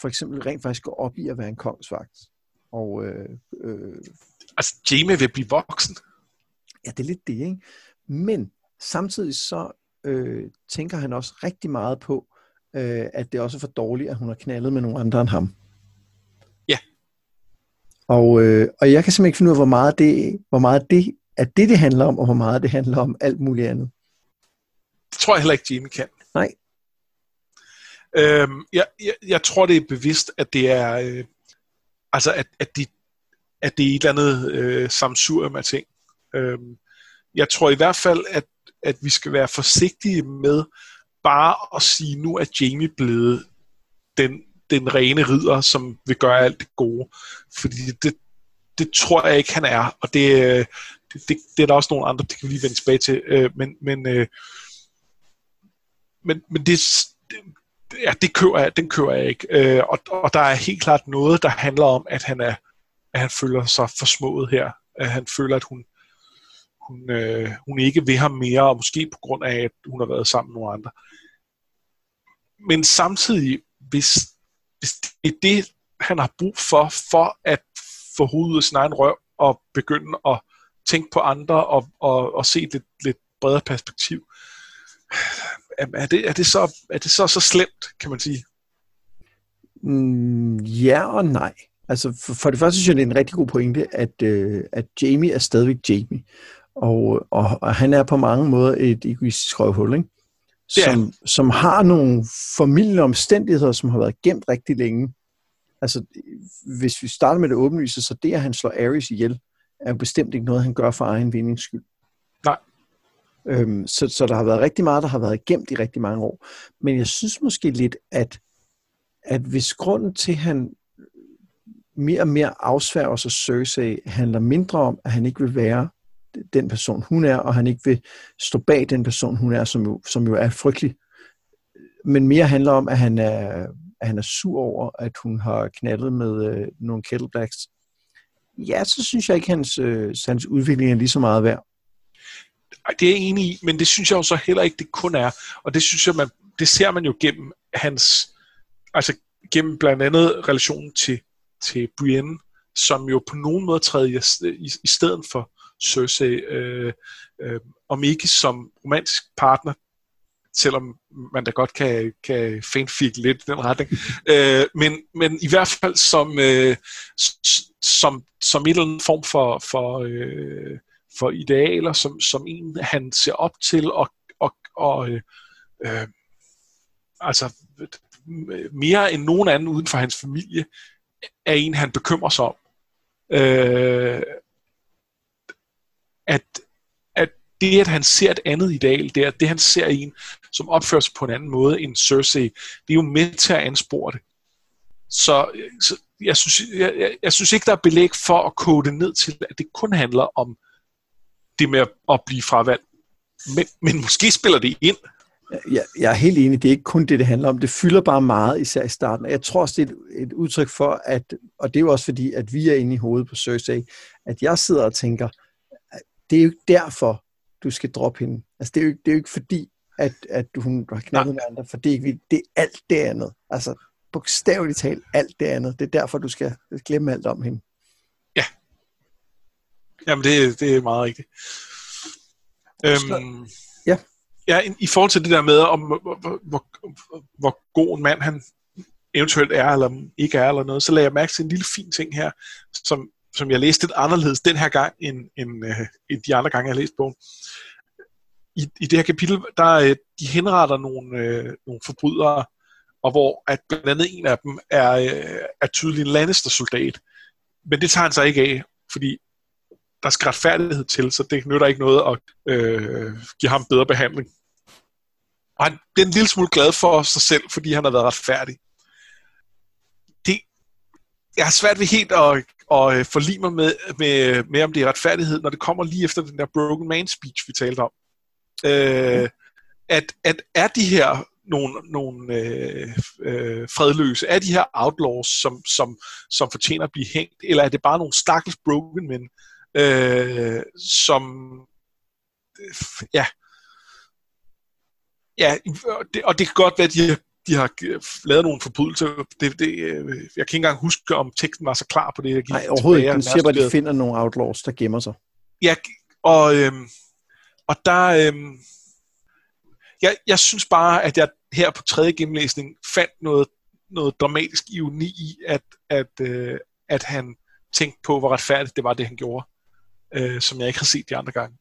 for eksempel rent faktisk går op i at være en kongsvagt. Og, øh, øh, altså, Jamie vil blive voksen? Ja, det er lidt det, ikke? Men samtidig så øh, tænker han også rigtig meget på, øh, at det også er for dårligt, at hun har knaldet med nogle andre end ham. Ja. Og, øh, og jeg kan simpelthen ikke finde ud af, hvor meget det, hvor meget det er det, det handler om, og hvor meget det handler om alt muligt andet. Det tror jeg heller ikke, Jamie kan. Nej. Øhm, jeg, jeg, jeg tror, det er bevidst, at det er, øh, altså at, at, de, at det er et eller andet øh, samsurium af ting. Øhm, jeg tror i hvert fald, at, at vi skal være forsigtige med bare at sige, nu er Jamie blevet den, den rene ridder, som vil gøre alt det gode. Fordi det, det tror jeg ikke, han er. Og det, det, det, det er der også nogle andre, det kan vi lige vende tilbage til. Øh, men, men, øh, men, men det, ja, det kører jeg, den kører jeg ikke. Og, og der er helt klart noget, der handler om, at han er at han føler sig forsmået her. At han føler, at hun, hun, øh, hun ikke vil ham mere, og måske på grund af, at hun har været sammen med nogle andre. Men samtidig, hvis, hvis det er det, han har brug for, for at få hovedet af sin egen røv, og begynde at tænke på andre, og, og, og se et lidt, lidt bredere perspektiv, er det, er det, så, er det så, så slemt, kan man sige? Mm, ja og nej. Altså for, for det første synes jeg, det er en rigtig god pointe, at, øh, at Jamie er stadigvæk Jamie. Og, og, og han er på mange måder et egoistisk røvhul, ikke? Som, ja. som har nogle formidlende omstændigheder, som har været gemt rigtig længe. Altså, hvis vi starter med det åbenlyse, så det, at han slår Ares ihjel, er jo bestemt ikke noget, han gør for egen vindings skyld. Nej. Øhm, så, så der har været rigtig meget, der har været gemt i rigtig mange år. Men jeg synes måske lidt, at, at hvis grunden til, at han mere og mere afsværger sig Cersei, handler mindre om, at han ikke vil være den person, hun er, og han ikke vil stå bag den person, hun er, som jo, som jo er frygtelig. Men mere handler om, at han er, at han er sur over, at hun har knaldet med øh, nogle kettleblacks. Ja, så synes jeg ikke, at hans, øh, hans udvikling er lige så meget værd. Det er jeg enig i, men det synes jeg jo så heller ikke, det kun er. Og det synes jeg, man, det ser man jo gennem hans, altså gennem blandt andet relationen til, til Brienne, som jo på nogen måde træder i, i, i stedet for Cersei, øh, øh, om ikke som romantisk partner, selvom man da godt kan, kan fanfik lidt i den retning, øh, men, men i hvert fald som, øh, som, som en eller anden form for, for øh, for idealer, som, som en han ser op til, og, og, og øh, øh, altså mere end nogen anden uden for hans familie, er en, han bekymrer sig om. Øh, at, at det, at han ser et andet ideal, det er det, han ser en, som opfører sig på en anden måde end Cersei, det er jo med til at anspore det. Så, så jeg, synes, jeg, jeg, jeg synes ikke, der er belæg for at kode det ned til, at det kun handler om det med at blive fravalgt. Men, men måske spiller det ind. Jeg, jeg er helt enig, det er ikke kun det, det handler om. Det fylder bare meget, især i starten. Jeg tror også, det er et, et udtryk for, at, og det er jo også fordi, at vi er inde i hovedet på Cersei, at jeg sidder og tænker, det er jo ikke derfor, du skal droppe hende. Altså, det er jo, ikke, det er jo ikke fordi, at, at hun har knaldet med andre, for det er, ikke, det er alt det andet. Altså, bogstaveligt talt alt det andet. Det er derfor, du skal glemme alt om hende. Jamen, det, det er meget rigtigt. Øhm, ja. Ja, i forhold til det der med, om hvor, hvor, hvor god en mand han eventuelt er, eller ikke er, eller noget, så lagde jeg mærke til en lille fin ting her, som, som jeg læste lidt anderledes den her gang, end, end, øh, end de andre gange, jeg har læst bogen. I, I det her kapitel, der øh, de henretter nogle, øh, nogle forbrydere, og hvor at blandt andet en af dem er, øh, er tydelig en Lannister-soldat. Men det tager han sig ikke af, fordi der skal retfærdighed til, så det nytter ikke noget at øh, give ham bedre behandling. Og han bliver en lille smule glad for sig selv, fordi han har været retfærdig. Det, jeg har svært ved helt at, at øh, forlige mig med, med, med, om det er retfærdighed, når det kommer lige efter den der Broken Man speech, vi talte om. Øh, at, at er de her nogle, nogle øh, øh, fredløse, er de her outlaws, som, som, som fortjener at blive hængt, eller er det bare nogle stakkels broken men, øh, som ja, ja, det, og det kan godt være, at de har, de har lavet nogle forbrydelser. Det, det, øh, jeg kan ikke engang huske, om teksten var så klar på det. Jeg Nej, overhovedet ikke. Du siger bare, at de finder nogle outlaws, der gemmer sig. Ja, og, øhm, og der... Øhm, jeg, jeg synes bare, at jeg her på tredje gennemlæsning fandt noget, noget dramatisk ironi i, at, at, øh, at han tænkte på, hvor retfærdigt det var, det han gjorde, øh, som jeg ikke har set de andre gange.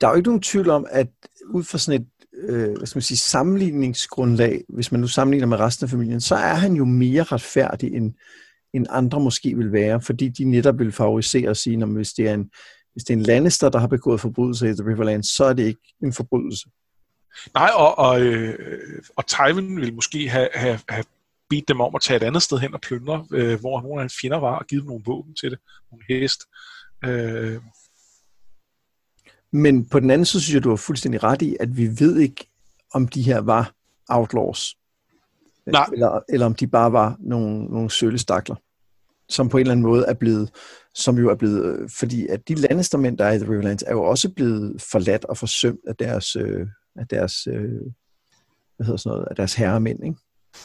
Der er jo ikke nogen tvivl om, at ud fra sådan et øh, hvad skal man sige, sammenligningsgrundlag, hvis man nu sammenligner med resten af familien, så er han jo mere retfærdig, end, end andre måske vil være, fordi de netop vil favorisere og sige, at hvis det er en, hvis det er en landester, der har begået forbrydelse i The Riverlands, så er det ikke en forbrydelse. Nej, og, og, øh, og Tywin vil måske have, have, have bedt dem om at tage et andet sted hen og plyndre, øh, hvor nogle af hans fjender var, og givet dem nogle våben til det, nogle hest. Øh. Men på den anden side synes jeg, du har fuldstændig ret i, at vi ved ikke, om de her var outlaws. Nej. Eller, eller om de bare var nogle, nogle sølle stakler, som på en eller anden måde er blevet, som jo er blevet, øh, fordi at de landestermænd, der er i The Riverlands, er jo også blevet forladt og forsømt af deres, øh, af deres, øh, hvad hedder sådan noget, af deres herremænd, ikke?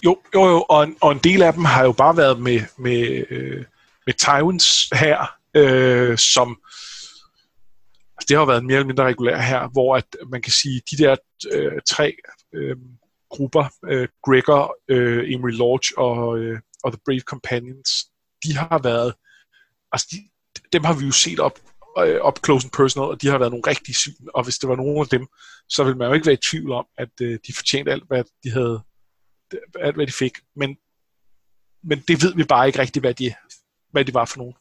Jo, jo, jo og, en, og en del af dem har jo bare været med, med, øh, med Tywins her, øh, som altså det har været en mere eller mindre regulær her, hvor at øh, man kan sige, de der øh, tre øh, grupper, øh, Gregor, øh, Emery Lodge og, øh, og The Brave Companions, de har været, altså de, dem har vi jo set op øh, op close and personal, og de har været nogle rigtige syn, og hvis det var nogen af dem, så ville man jo ikke være i tvivl om, at øh, de fortjente alt, hvad de havde, alt, hvad de fik. Men, men det ved vi bare ikke rigtigt, hvad de, hvad de var for nogen.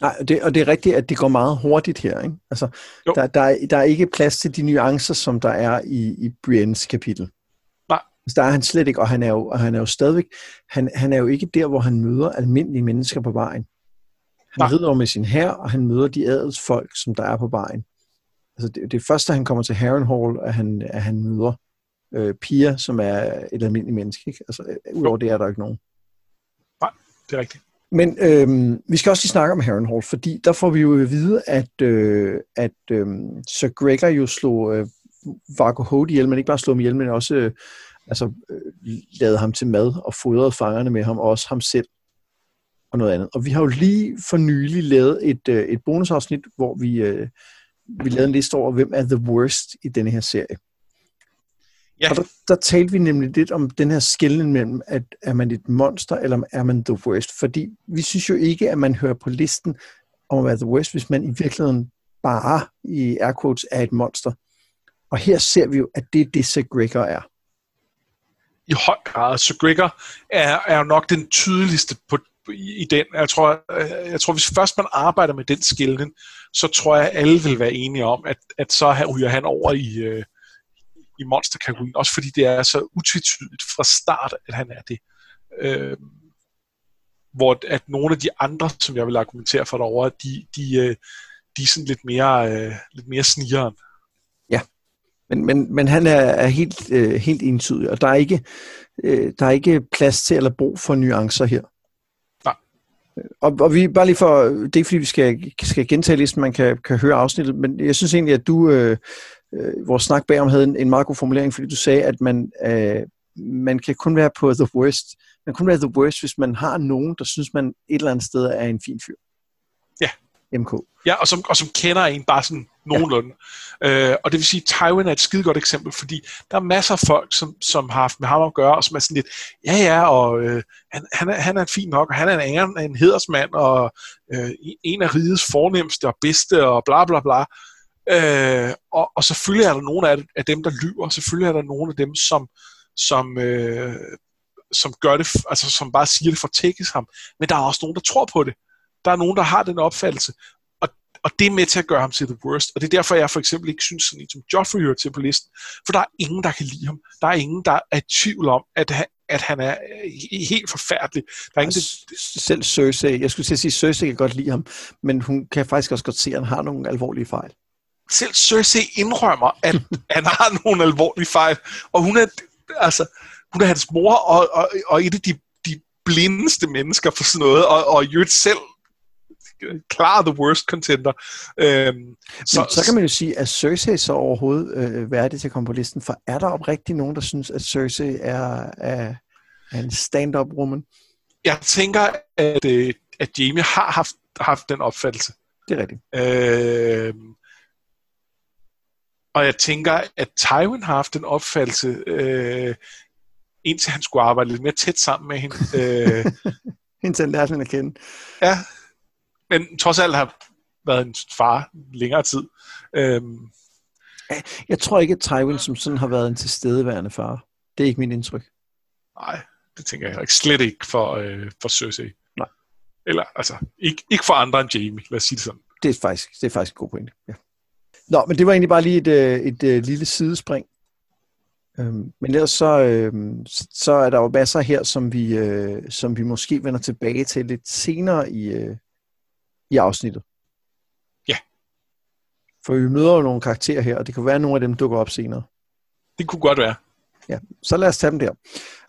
Nej, det, og det er rigtigt, at det går meget hurtigt her. Ikke? Altså, der, der, er, der er ikke plads til de nuancer, som der er i, i Briens kapitel. Nej. Altså, der er han slet ikke, og han er jo, og han er jo stadigvæk, han, han er jo ikke der, hvor han møder almindelige mennesker på vejen. Han rider over med sin hær, og han møder de adelsfolk, som der er på vejen. Altså det, det er først, da han kommer til Harrenhal, at han, at han møder øh, Pia, som er et almindeligt menneske. Ikke? Altså, øh, udover det er der ikke nogen. Nej, det er rigtigt. Men øh, vi skal også lige snakke om Harrenhal, fordi der får vi jo at vide, at, øh, at øh, Sir Gregor jo slog øh, Vargo Hode ihjel, men ikke bare slog ham ihjel, men også øh, altså, øh, lavede ham til mad og fodrede fangerne med ham, og også ham selv og noget andet. Og vi har jo lige for nylig lavet et, øh, et bonusafsnit, hvor vi, øh, vi lavede en liste over, hvem er the worst i denne her serie. Ja. Og der, der talte vi nemlig lidt om den her skældning mellem, at er man et monster, eller er man the worst? Fordi vi synes jo ikke, at man hører på listen om at være the worst, hvis man i virkeligheden bare i air quotes er et monster. Og her ser vi jo, at det er det, Sir Gregor er. I høj grad. Sir Gregor er, er nok den tydeligste på, i, i den. Jeg tror, øh, jeg tror, hvis først man arbejder med den skillen, så tror jeg, at alle vil være enige om, at, at så ryger han over i, øh, i monsterkategorien, også fordi det er så utvetydigt fra start, at han er det. Øh, hvor at nogle af de andre, som jeg vil argumentere for derovre, de, de, øh, de er sådan lidt mere, øh, lidt mere snigeren. Ja, men, men, men han er, er helt, øh, helt entydig, og der er, ikke, øh, der er ikke plads til eller brug for nuancer her. Og, og vi bare lige for, det er ikke fordi vi skal, skal gentage listen, man kan, kan høre afsnittet, men jeg synes egentlig, at du, øh, øh, vores snak bagom havde en, en meget god formulering, fordi du sagde, at man, øh, man kan kun være på the worst. Man kan kun være the worst, hvis man har nogen, der synes, man et eller andet sted er en fin fyr. Ja. MK. Ja, og som, og som kender en bare sådan nogenlunde. Ja. Øh, og det vil sige, at Tywin er et skide godt eksempel, fordi der er masser af folk, som, som har haft med ham at gøre, og som er sådan lidt, ja ja, og øh, han, han, er, han er en fin nok, og han er en, en, en hedersmand, og øh, en af rigets fornemmeste og bedste, og bla bla bla. Øh, og, og selvfølgelig er der nogle af, af dem, der lyver, selvfølgelig er der nogle af dem, som, som, øh, som gør det, altså som bare siger det for at tækkes ham. Men der er også nogen, der tror på det. Der er nogen, der har den opfattelse. Og, og det er med til at gøre ham til the worst. Og det er derfor, jeg for eksempel ikke synes, sådan en som Joffrey hører til på listen. For der er ingen, der kan lide ham. Der er ingen, der er i tvivl om, at han, at han er helt forfærdelig. Der er ingen, det... Selv Cersei, jeg skulle sige, at Cersei kan godt lide ham, men hun kan faktisk også godt se, at han har nogle alvorlige fejl. Selv Cersei indrømmer, at han har nogle alvorlige fejl, og hun er, altså, hun er hans mor, og, og, og et af de, de blindeste mennesker for sådan noget, og, og jo selv klar the worst contender. Øhm, så, så kan man jo sige, at Cersei så overhovedet øh, værdig til at komme på listen, for er der oprigtigt nogen, der synes, at Cersei er, er, er en stand-up woman? Jeg tænker, at, øh, at Jamie har haft, haft den opfattelse. Det er rigtigt. Øhm, og jeg tænker, at Tywin har haft den opfattelse, øh, indtil han skulle arbejde lidt mere tæt sammen med hende. Øh, indtil han lærte hende at kende. Ja, men trods alt har været en far længere tid. Øhm. Jeg tror ikke, at Tywin som sådan har været en tilstedeværende far. Det er ikke min indtryk. Nej, det tænker jeg ikke. Slet ikke for, øh, for Cersei. Nej. Eller, altså, ikke, ikke for andre end Jamie, lad os sige det sådan. Det er faktisk, det er faktisk en god point, ja. Nå, men det var egentlig bare lige et, øh, et, et, øh, et lille sidespring. Øhm, men ellers så, øhm, så er der jo masser her, som vi, øh, som vi måske vender tilbage til lidt senere i, øh, i afsnittet. Ja. For vi møder jo nogle karakterer her, og det kan være, at nogle af dem dukker op senere. Det kunne godt være. Ja, så lad os tage dem der.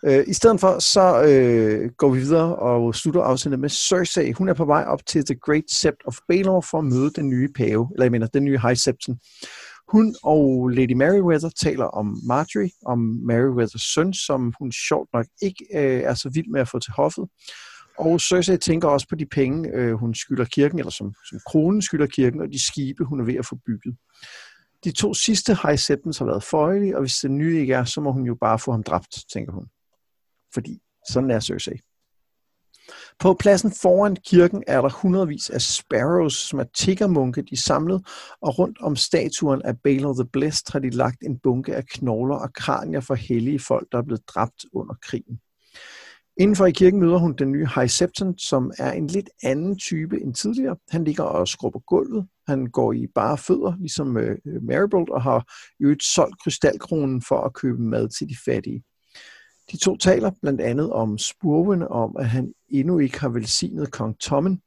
Øh, I stedet for, så øh, går vi videre og slutter afsnittet med Cersei. Hun er på vej op til The Great Sept of Baelor for at møde den nye pave, eller jeg mener, den nye High Septon. Hun og Lady Meriwether taler om Marjorie, om Meriwethers søn, som hun sjovt nok ikke øh, er så vild med at få til hoffet. Og Cersei tænker også på de penge, øh, hun skylder kirken, eller som, som kronen skylder kirken, og de skibe, hun er ved at få bygget. De to sidste High Septons har været føjelige, og hvis den nye ikke er, så må hun jo bare få ham dræbt, tænker hun. Fordi sådan er Cersei. På pladsen foran kirken er der hundredvis af sparrows, som er tiggermunke, de er samlet, og rundt om statuen af Baelor the Blessed har de lagt en bunke af knogler og kranier for hellige folk, der er blevet dræbt under krigen. Indenfor i kirken møder hun den nye High Septon, som er en lidt anden type end tidligere. Han ligger og skrubber gulvet. Han går i bare fødder, ligesom øh, øh Maribold, og har jo et solgt krystalkronen for at købe mad til de fattige. De to taler blandt andet om spurven, om at han endnu ikke har velsignet kong Tommen.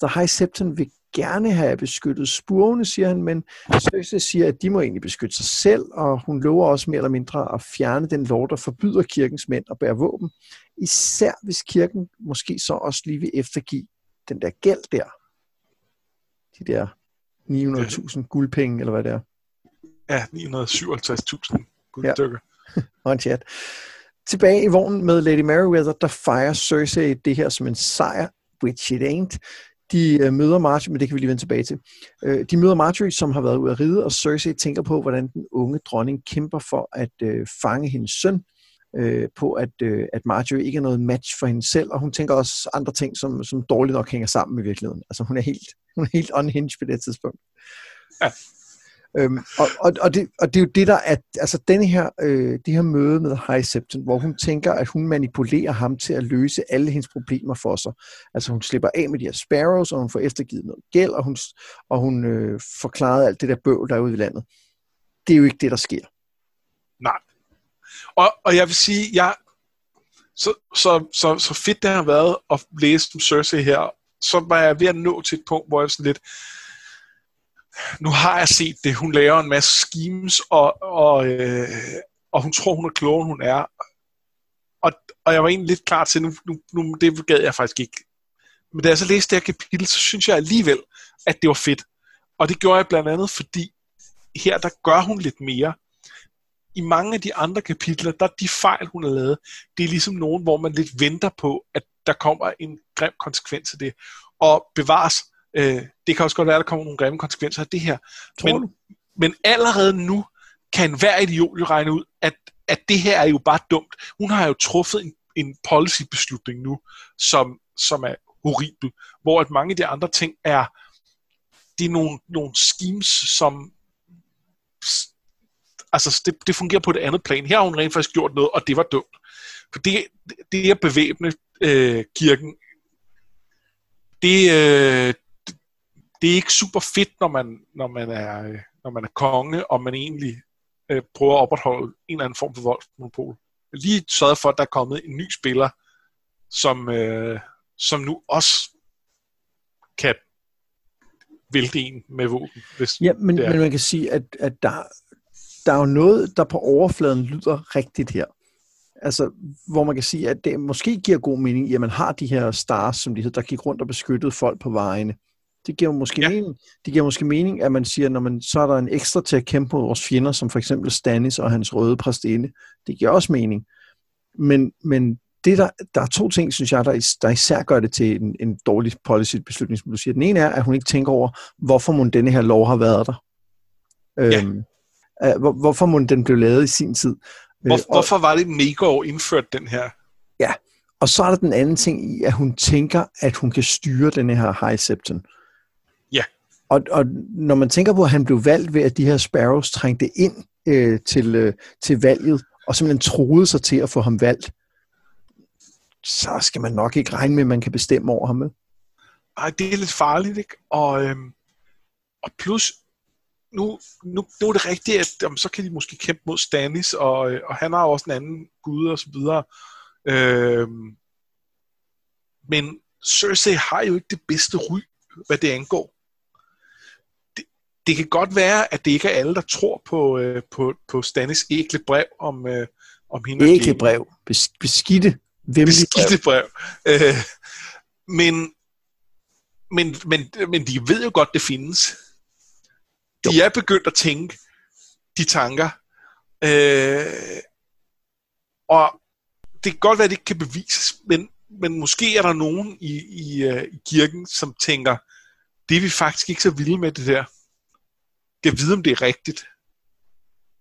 Der High Septon vil gerne have beskyttet spurvene, siger han, men Cersei siger, at de må egentlig beskytte sig selv, og hun lover også mere eller mindre at fjerne den lov, der forbyder kirkens mænd at bære våben. Især hvis kirken måske så også lige vil eftergive den der gæld der. De der 900.000 guldpenge, eller hvad det er. Ja, 957.000 guldstykker. Ja. og en chat. Tilbage i vognen med Lady Meriwether, der fejrer Cersei det her som en sejr, which it ain't. De øh, møder Marjorie, men det kan vi lige vende tilbage til. Øh, de møder Marjorie, som har været ude at ride, og Cersei tænker på, hvordan den unge dronning kæmper for at øh, fange hendes søn, øh, på at, øh, at Marjorie ikke er noget match for hende selv, og hun tænker også andre ting, som, som dårligt nok hænger sammen i virkeligheden. Altså hun er helt, hun er helt unhinged på det tidspunkt. Ja. Øhm, og, og, og, det, og det er jo det, der er, altså denne her, øh, det her møde med High Septon, hvor hun tænker, at hun manipulerer ham til at løse alle hendes problemer for sig. Altså hun slipper af med de her sparrows, og hun får eftergivet noget gæld, og hun, og hun øh, forklarer alt det der bøvl, der er ude i landet. Det er jo ikke det, der sker. Nej. Og, og jeg vil sige, jeg, så, så, så, så fedt det har været at læse om Cersei her, så var jeg ved at nå til et punkt, hvor jeg sådan lidt, nu har jeg set det, hun laver en masse schemes, og, og, øh, og hun tror, hun er klogere, end hun er. Og, og jeg var egentlig lidt klar til, nu, nu, nu det gad jeg faktisk ikke. Men da jeg så læste det her kapitel, så synes jeg alligevel, at det var fedt. Og det gjorde jeg blandt andet, fordi her, der gør hun lidt mere. I mange af de andre kapitler, der de fejl, hun har lavet, det er ligesom nogen, hvor man lidt venter på, at der kommer en grim konsekvens af det. Og bevares, Øh, det kan også godt være, at der kommer nogle grimme konsekvenser af det her. men, men allerede nu kan hver idiot jo regne ud, at, at det her er jo bare dumt. Hun har jo truffet en, en policy-beslutning nu, som, som er horribel, hvor at mange af de andre ting er, det er nogle, nogle schemes, som Altså, det, det fungerer på et andet plan. Her har hun rent faktisk gjort noget, og det var dumt. For det, det at bevæbne øh, kirken, det, øh, det er ikke super fedt, når man, når man, er, øh, når man er konge, og man egentlig øh, prøver at opretholde en eller anden form for voldsmonopol. Lige sørget for, at der er kommet en ny spiller, som, øh, som nu også kan vælte en med våben. Hvis ja, men, men man kan sige, at, at der, der er jo noget, der på overfladen lyder rigtigt her. Altså, hvor man kan sige, at det måske giver god mening, at man har de her stars, som de hedder, der gik rundt og beskyttede folk på vejene. Det giver måske ja. mening. Det giver måske mening, at man siger, når man så er der en ekstra til at kæmpe mod vores fjender, som for eksempel Stannis og hans røde præstinde. Det giver også mening. Men, men det der, der er to ting, synes jeg, der, der især gør det til en, en dårlig policy-beslutning, som du siger. Den ene er, at hun ikke tænker over, hvorfor må denne her lov har været der. Ja. Øhm, hvor, hvorfor må den blev lavet i sin tid. Hvor, øh, og, hvorfor var det Mego indført den her? Ja, og så er der den anden ting i, at hun tænker, at hun kan styre den her High Septon. Ja. Og, og når man tænker på, at han blev valgt ved, at de her Sparrows trængte ind øh, til, øh, til valget, og simpelthen troede sig til at få ham valgt, så skal man nok ikke regne med, at man kan bestemme over ham. Nej, det er lidt farligt, ikke? Og, øhm, og plus, nu, nu, nu er det rigtigt, at jamen, så kan de måske kæmpe mod Stannis, og, og han har også en anden gud og så videre. Øhm, men Cersei har jo ikke det bedste ry, hvad det angår. Det, det kan godt være, at det ikke er alle, der tror på, øh, på, på Stannis ægle brev om, øh, om hende. Ægle brev. Bes, beskidte beskidte brev. Øh, men, men, men, men de ved jo godt, det findes. De er begyndt at tænke de tanker. Øh, og det kan godt være, at det ikke kan bevises, men, men måske er der nogen i, i, uh, i kirken, som tænker, det er vi faktisk ikke så vilde med det der. Jeg vide, om det er rigtigt.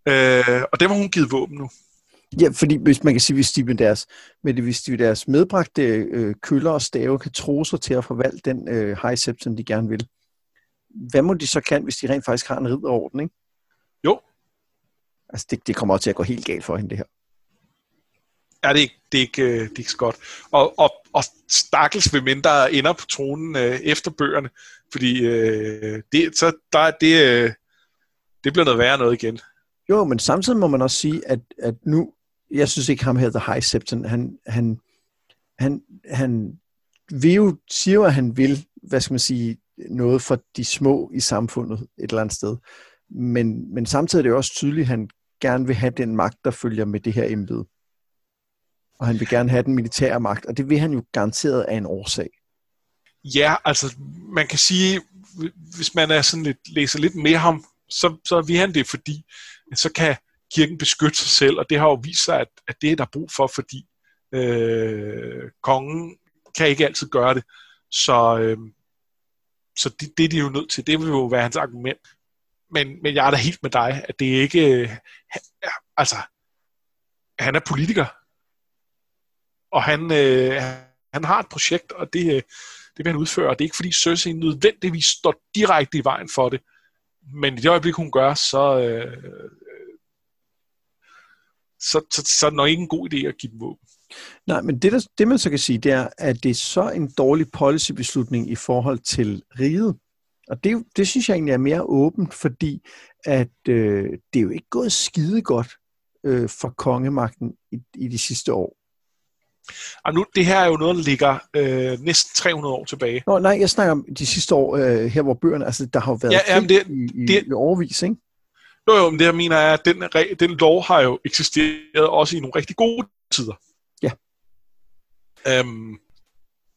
Øh, og dem har hun givet våben nu. Ja, fordi hvis man kan sige, hvis de med deres, med det, hvis de med deres medbragte øh, køller og stave kan tro sig til at forvalte den øh, high som de gerne vil, hvad må de så kan, hvis de rent faktisk har en ridderorden, ikke? Jo. Altså, det, det kommer også til at gå helt galt for hende, det her. Ja, det er ikke, det er ikke, øh, det er ikke så godt. Og, og, og stakkels ved mindre ender på tronen øh, efter bøgerne, fordi øh, det, så der, det, øh, det bliver noget værre noget igen. Jo, men samtidig må man også sige, at, at nu, jeg synes ikke ham her, The High Septon, han, han, han, han vil jo, siger at han vil, hvad skal man sige, noget for de små i samfundet et eller andet sted. Men, men samtidig er det også tydeligt, at han gerne vil have den magt, der følger med det her embede. Og han vil gerne have den militære magt, og det vil han jo garanteret af en årsag. Ja, altså man kan sige, hvis man er sådan lidt, læser lidt mere ham, så, så vil han det, fordi så kan kirken beskytte sig selv, og det har jo vist sig, at, at det er der brug for, fordi øh, kongen kan ikke altid gøre det. Så, øh, så det, det er de jo nødt til. Det vil jo være hans argument. Men, men jeg er da helt med dig, at det ikke... Øh, altså, han er politiker. Og han, øh, han har et projekt, og det, øh, det vil han udføre. Og det er ikke fordi Cersei nødvendigvis står direkte i vejen for det. Men i det øjeblik, hun gør, så, øh, øh så, så, så er det nok ikke en god idé at give dem våben. Nej, men det, der, det man så kan sige, det er, at det er så en dårlig policybeslutning i forhold til riget. Og det, det synes jeg egentlig er mere åbent, fordi at øh, det er jo ikke gået skide godt øh, for kongemagten i, i de sidste år. Og nu, det her er jo noget, der ligger øh, næsten 300 år tilbage. Nå, nej, jeg snakker om de sidste år, øh, her hvor bøgerne, altså der har jo været ja, jamen det, i, det, i overvis, ikke? Jo, jo, men det jeg mener er, at den, den lov har jo eksisteret også i nogle rigtig gode tider. Øhm,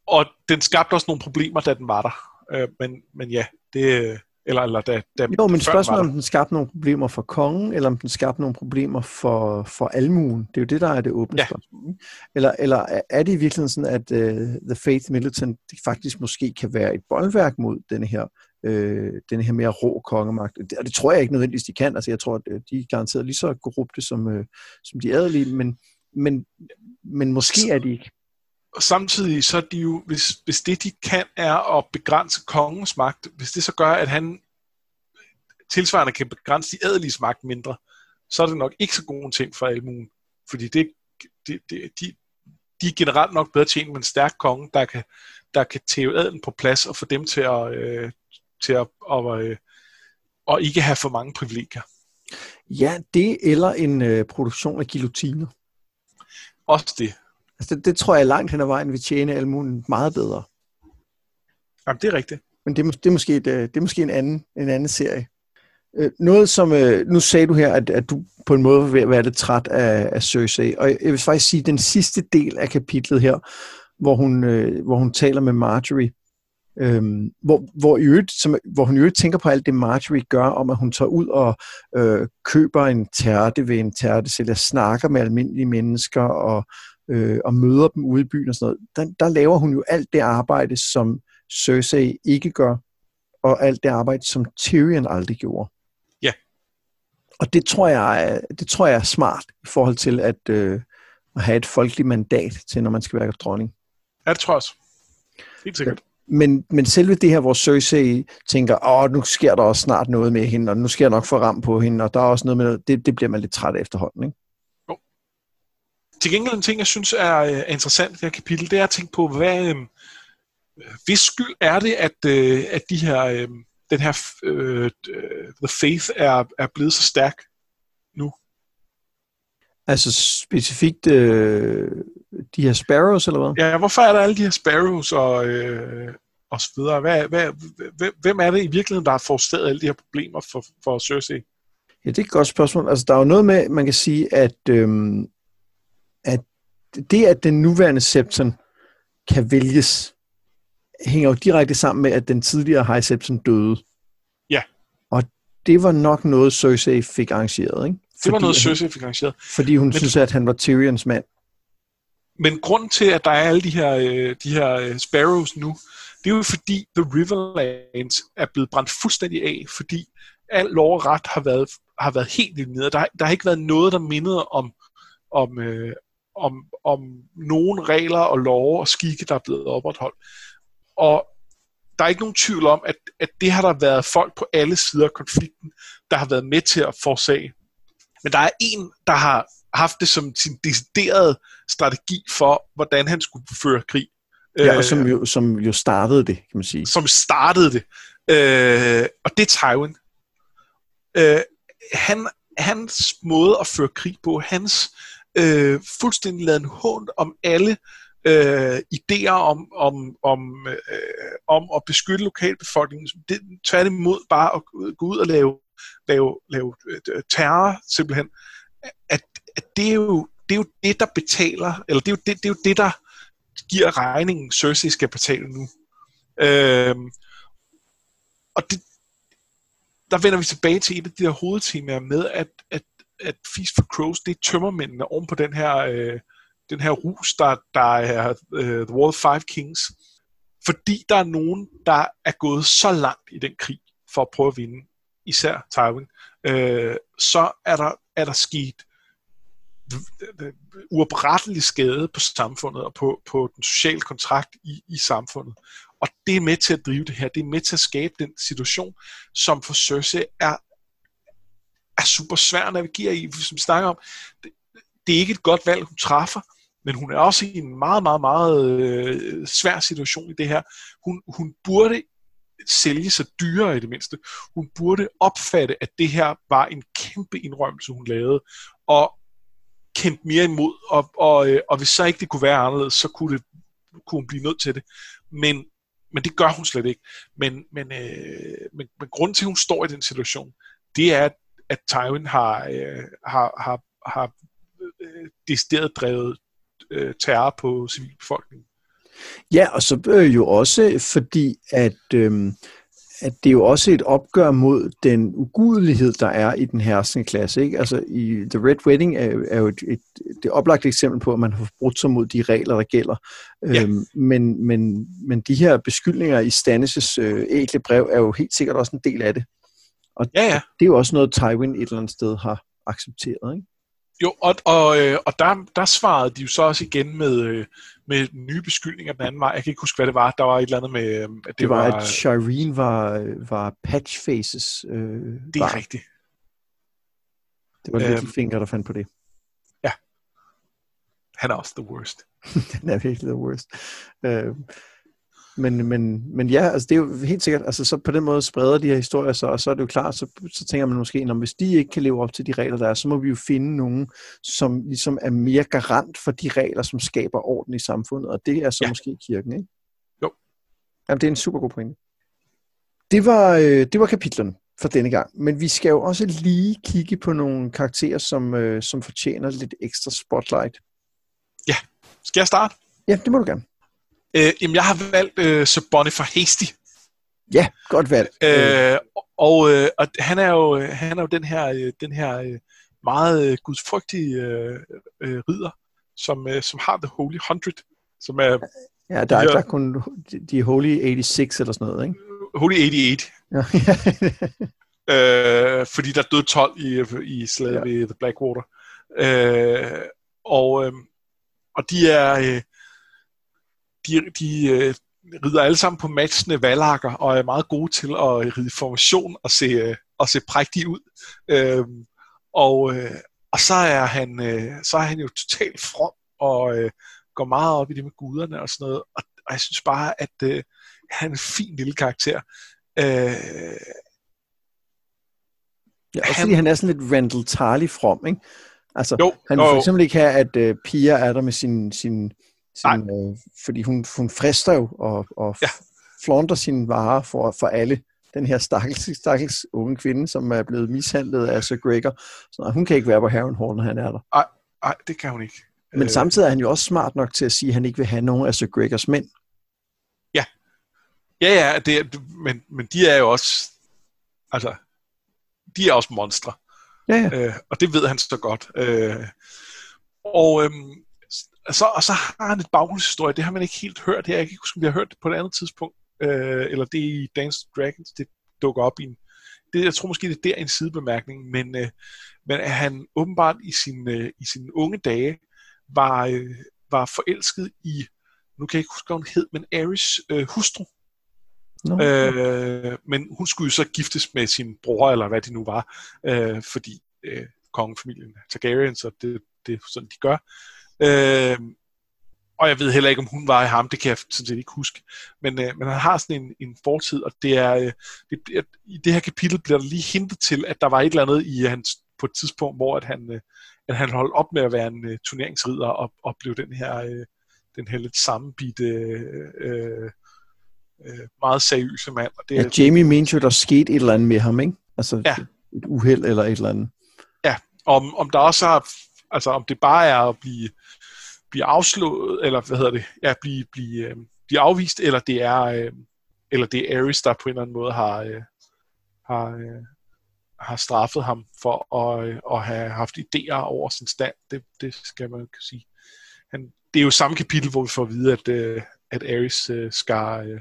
og den skabte også nogle problemer, da den var der. Øh, men, men ja, det, eller, eller da, da jo, men spørgsmålet om den skabte nogle problemer for kongen, eller om den skabte nogle problemer for, for almuen. Det er jo det, der er det åbne ja. spørgsmål. Eller, eller er det i virkeligheden sådan, at uh, The Faith Militant faktisk måske kan være et boldværk mod denne her, uh, denne her mere rå kongemagt? Og det tror jeg ikke nødvendigvis, de kan. Altså, jeg tror, at øh, de er garanteret lige så korrupte som, uh, som de adelige, men, men, men måske er de ikke og samtidig så er de jo, hvis, hvis det de kan er at begrænse kongens magt, hvis det så gør, at han tilsvarende kan begrænse de adeliges magt mindre, så er det nok ikke så god en ting for almuen. Fordi det, det, det, de, de er generelt nok bedre tjent med en stærk konge, der kan, der kan tæve adelen på plads og få dem til at, øh, til at, og, øh, og ikke have for mange privilegier. Ja, det eller en øh, produktion af guillotiner. Også det. Altså det, det tror jeg langt hen ad vejen vil tjene almuen meget bedre. Jamen, det er rigtigt. Men det er, det er, måske, et, øh, det er måske en anden, en anden serie. Øh, noget som, øh, nu sagde du her, at, at du på en måde vil være lidt træt af, af Cersei, og jeg vil faktisk sige, at den sidste del af kapitlet her, hvor hun, hvor hun taler med Marjorie, Øhm, hvor, hvor, i øvrigt, som, hvor hun i øvrigt tænker på alt det, Marjorie gør, om at hun tager ud og øh, køber en tærte ved en tærtesælger, snakker med almindelige mennesker og, øh, og møder dem ude i byen og sådan noget. Der, der laver hun jo alt det arbejde, som Cersei ikke gør, og alt det arbejde, som Tyrion aldrig gjorde. Ja. Og det tror jeg, det tror jeg er smart i forhold til at, øh, at have et folkeligt mandat til, når man skal være dronning. Ja, det tror jeg også. Helt sikkert. Men, men selve det her, hvor Cersei tænker, åh, nu sker der også snart noget med hende, og nu sker der nok for ram på hende, og der er også noget med det, det bliver man lidt træt af efterhånden, ikke? Til gengæld en ting, jeg synes er, er interessant i det her kapitel, det er at tænke på, hvad, øh, hvis skyld er det, at, øh, at de her, øh, den her øh, The Faith er, er blevet så stærk nu? Altså specifikt øh, de her sparrows, eller hvad? Ja, hvorfor er der alle de her sparrows og, øh, og så videre? Hvad, hvad, hvem er det i virkeligheden, der har forårsaget alle de her problemer for, for Cersei? Ja, det er et godt spørgsmål. Altså, der er jo noget med, man kan sige, at, øhm, at det, at den nuværende Septon kan vælges, hænger jo direkte sammen med, at den tidligere High Septon døde. Ja. Og det var nok noget, Cersei fik arrangeret, ikke? det var noget, Cersei fik arrangeret. Fordi hun Men, synes, at han var Tyrions mand. Men grunden til, at der er alle de her, øh, de her øh, sparrows nu, det er jo fordi The Riverlands er blevet brændt fuldstændig af, fordi al lov og ret har været, har været helt nede. Der, der har ikke været noget, der mindede om, om, øh, om, om nogle regler og love og skikke, der er blevet opretholdt. Og der er ikke nogen tvivl om, at, at det har der været folk på alle sider af konflikten, der har været med til at forsage. Men der er en, der har haft det som sin deciderede strategi for, hvordan han skulle føre krig. Ja, og som jo, som jo startede det, kan man sige. Som startede det. Øh, og det er Tywin. Øh, han, hans måde at føre krig på, hans øh, fuldstændig laden hånd om alle øh, idéer om, om, om, øh, om at beskytte lokalbefolkningen. Det, tværtimod bare at gå ud og lave, lave, lave øh, terror, simpelthen. At, at det, er jo, det er jo det, der betaler, eller det er jo det, det, er jo det der giver regningen, Cersei skal betale nu. Øh, og det, der vender vi tilbage til et af de der hovedtemaer med, at, at, at Feast for Crows, det er tømmermændene oven på den her, øh, den her rus, der, der er øh, The War of Five Kings. Fordi der er nogen, der er gået så langt i den krig for at prøve at vinde, især Tywin, øh, så er der, er der sket øh, uoprettelig skade på samfundet og på, på den sociale kontrakt i, i samfundet. Og det er med til at drive det her. Det er med til at skabe den situation, som for Cersei er, er super svær at navigere i. Som vi snakker om, det, det er ikke et godt valg, hun træffer, men hun er også i en meget, meget, meget øh, svær situation i det her. Hun, hun burde sælge sig dyrere i det mindste. Hun burde opfatte, at det her var en kæmpe indrømmelse, hun lavede, og kæmpe mere imod, og, og, øh, og hvis så ikke det kunne være anderledes, så kunne, det, kunne hun blive nødt til det. Men, men det gør hun slet ikke. Men, men, øh, men, men grunden til, at hun står i den situation, det er, at, at Tywin har, øh, har, har, har øh, decideret drevet øh, terror på civilbefolkningen. Ja, og så øh, jo også fordi, at øh, at det er jo også et opgør mod den ugudelighed, der er i den herskende klasse. Ikke? Altså i The Red Wedding er, er jo et, et, det oplagte eksempel på, at man har brudt sig mod de regler, der gælder. Ja. Øhm, men, men, men de her beskyldninger i Stannis' øh, ægle brev er jo helt sikkert også en del af det. Og ja, ja. det er jo også noget, Tywin et eller andet sted har accepteret. Ikke? Jo, og, og, øh, og der, der svarede de jo så også igen med, øh, med nye beskyldninger den anden vej. Jeg kan ikke huske, hvad det var. Der var et eller andet med... At det, det var, var, at Shireen var, var Patchfaces øh, Det er var. rigtigt. Det var øhm, Littlefinger, der fandt på det. Ja. Han er også the worst. Den er virkelig the worst. Øh, men, men, men ja, altså det er jo helt sikkert, altså så på den måde spreder de her historier så, og så er det jo klart, så, så tænker man måske, at hvis de ikke kan leve op til de regler, der er, så må vi jo finde nogen, som ligesom er mere garant for de regler, som skaber orden i samfundet, og det er så ja. måske kirken, ikke? Jo. Jamen, det er en super god pointe. Det var, øh, det var kapitlerne for denne gang, men vi skal jo også lige kigge på nogle karakterer, som, øh, som fortjener lidt ekstra spotlight. Ja, skal jeg starte? Ja, det må du gerne. Øh, jamen, jeg har valgt øh, Sir Boniface Hasty. Ja, godt valgt. Øh, og, øh, og han er jo han er jo den her øh, den her øh, meget øh, gudsfrygtige øh, øh, ridder, som øh, som har the Holy Hundred, som er Ja, der, de, der er kun de Holy 86 eller sådan noget, ikke? Holy 88. Ja. øh, fordi der døde 12 i, i slaget ja. ved The Blackwater. Øh, og, øh, og de er... Øh, de, de øh, rider alle sammen på matchende valakker og er meget gode til at ride formation og se, øh, og se prægtige ud. Øh, og, øh, og så er han øh, så er han jo totalt from og øh, går meget op i det med guderne og sådan noget. Og, og jeg synes bare, at øh, han er en fin lille karakter. Øh, ja, også han, fordi han er sådan lidt Randall Tarly from, ikke? Altså, jo, han vil for eksempel ikke have, at øh, Pia er der med sin, sin sin, øh, fordi hun, hun frister jo og, og ja. flaunter sine varer for, for alle. Den her stakkels, stakkels unge kvinde, som er blevet mishandlet af Sir Gregor. Så hun kan ikke være på Harrenhal, når han er der. Nej, nej, det kan hun ikke. Men øh... samtidig er han jo også smart nok til at sige, at han ikke vil have nogen af Sir Gregors mænd. Ja. Ja, ja, det er, men, men de er jo også, altså, de er også monstre. Ja, ja. Øh, og det ved han så godt. Øh, og øhm, så, og så har han et baggrundshistorie, det har man ikke helt hørt her. Jeg kan ikke huske, om vi har hørt det på et andet tidspunkt, øh, eller det i Dance Dragons, det dukker op i en, det, jeg tror måske, det er der en sidebemærkning, men, øh, men at han åbenbart i sin, øh, i sine unge dage var, øh, var forelsket i, nu kan jeg ikke huske, hvad hun hed, men Aris øh, hustru. No. Øh, men hun skulle jo så giftes med sin bror, eller hvad det nu var, øh, fordi øh, kongefamilien Targaryen, så det, det er sådan, de gør. Øh, og jeg ved heller ikke, om hun var i ham, det kan jeg sådan set ikke huske. Men, øh, men han har sådan en, en fortid, og det er, øh, det, i det her kapitel bliver der lige hintet til, at der var et eller andet i hans, på et tidspunkt, hvor at han, øh, at han holdt op med at være en øh, turneringsridder og, og blev den her, øh, den her lidt sammenbitte, øh, øh, meget seriøse mand. Og det ja, Jamie mente jo, der skete et eller andet med ham, ikke? Altså ja. et uheld eller et eller andet. Ja, om, om der også har Altså om det bare er at blive, blive afslået, eller hvad hedder det, ja, blive, blive, øh, blive afvist, eller det er, øh, eller det er Ares, der på en eller anden måde har, øh, har, øh, har straffet ham for at, øh, at have haft idéer over sin stand. Det, det skal man kan sige. Han, det er jo samme kapitel, hvor vi får at vide, at, øh, at Ares øh, skar, øh,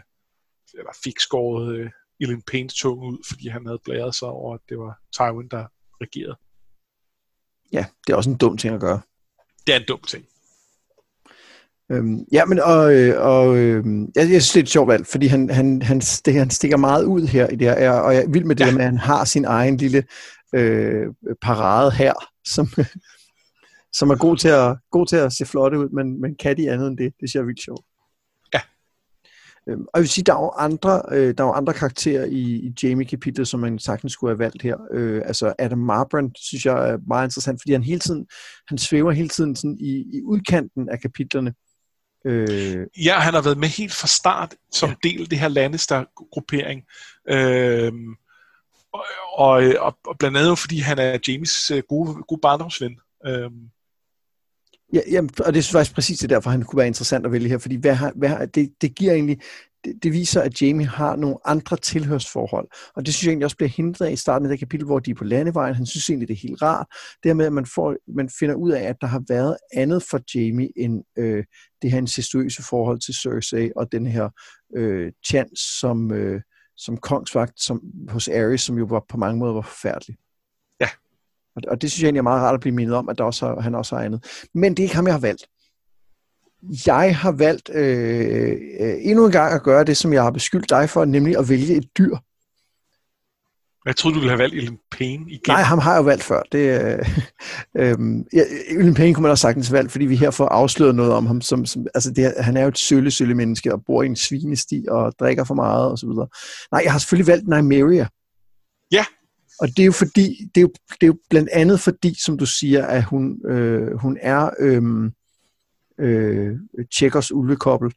eller fik skåret øh, Ellen Paynes tunge ud, fordi han havde blæret sig over, at det var Tywin, der regerede ja, det er også en dum ting at gøre. Det er en dum ting. Øhm, ja, men og, øh, og øh, jeg, jeg synes, det er et sjovt valg, fordi han, han, han, stikker, han stikker meget ud her i det her, og jeg er vild med det ja. med, at han har sin egen lille øh, parade her, som, som er god til, at, god til at se flot ud, men, men kan de andet end det? Det synes jeg er vildt sjovt. Øhm, og jeg vil sige, der er jo andre, øh, der er jo andre karakterer i, i Jamie-kapitlet, som man sagtens skulle have valgt her. Øh, altså Adam Marbrand, synes jeg er meget interessant, fordi han hele tiden, han svæver hele tiden sådan i, i udkanten af kapitlerne. Øh, ja, han har været med helt fra start som ja. del af det her Lannister-gruppering. Øh, og, og, og blandt andet fordi han er Jamies øh, gode, gode barndomsven. Øh, Ja, jamen, og det er faktisk præcis det derfor, han kunne være interessant at vælge her, fordi hvad, hvad, det, det giver egentlig, det, det viser, at Jamie har nogle andre tilhørsforhold, og det synes jeg egentlig også bliver hindret i starten af det kapitel, hvor de er på landevejen. Han synes egentlig, det er helt rart, det med, at man, får, man finder ud af, at der har været andet for Jamie end øh, det her incestuøse forhold til Cersei og den her øh, chance som, øh, som kongsvagt som, hos Ares, som jo var, på mange måder var forfærdelig. Og, og det synes jeg egentlig er meget rart at blive mindet om, at der også har, han også har andet. Men det er ikke ham, jeg har valgt. Jeg har valgt øh, øh, endnu en gang at gøre det, som jeg har beskyldt dig for, nemlig at vælge et dyr. Jeg troede, du ville have valgt Ellen Payne igen. Nej, ham har jeg jo valgt før. Det, øh, øh, ja, Ellen Payne kunne man også sagtens valgt, fordi vi her får afsløret noget om ham. Som, som, altså det, han er jo et sølle, sølle menneske, og bor i en svinesti, og drikker for meget, og så videre. Nej, jeg har selvfølgelig valgt Nymeria. Ja. Og det er jo fordi, det er jo, det er jo blandt andet fordi, som du siger, at hun, øh, hun er øh, øh, Tjekkers ulvekobbel.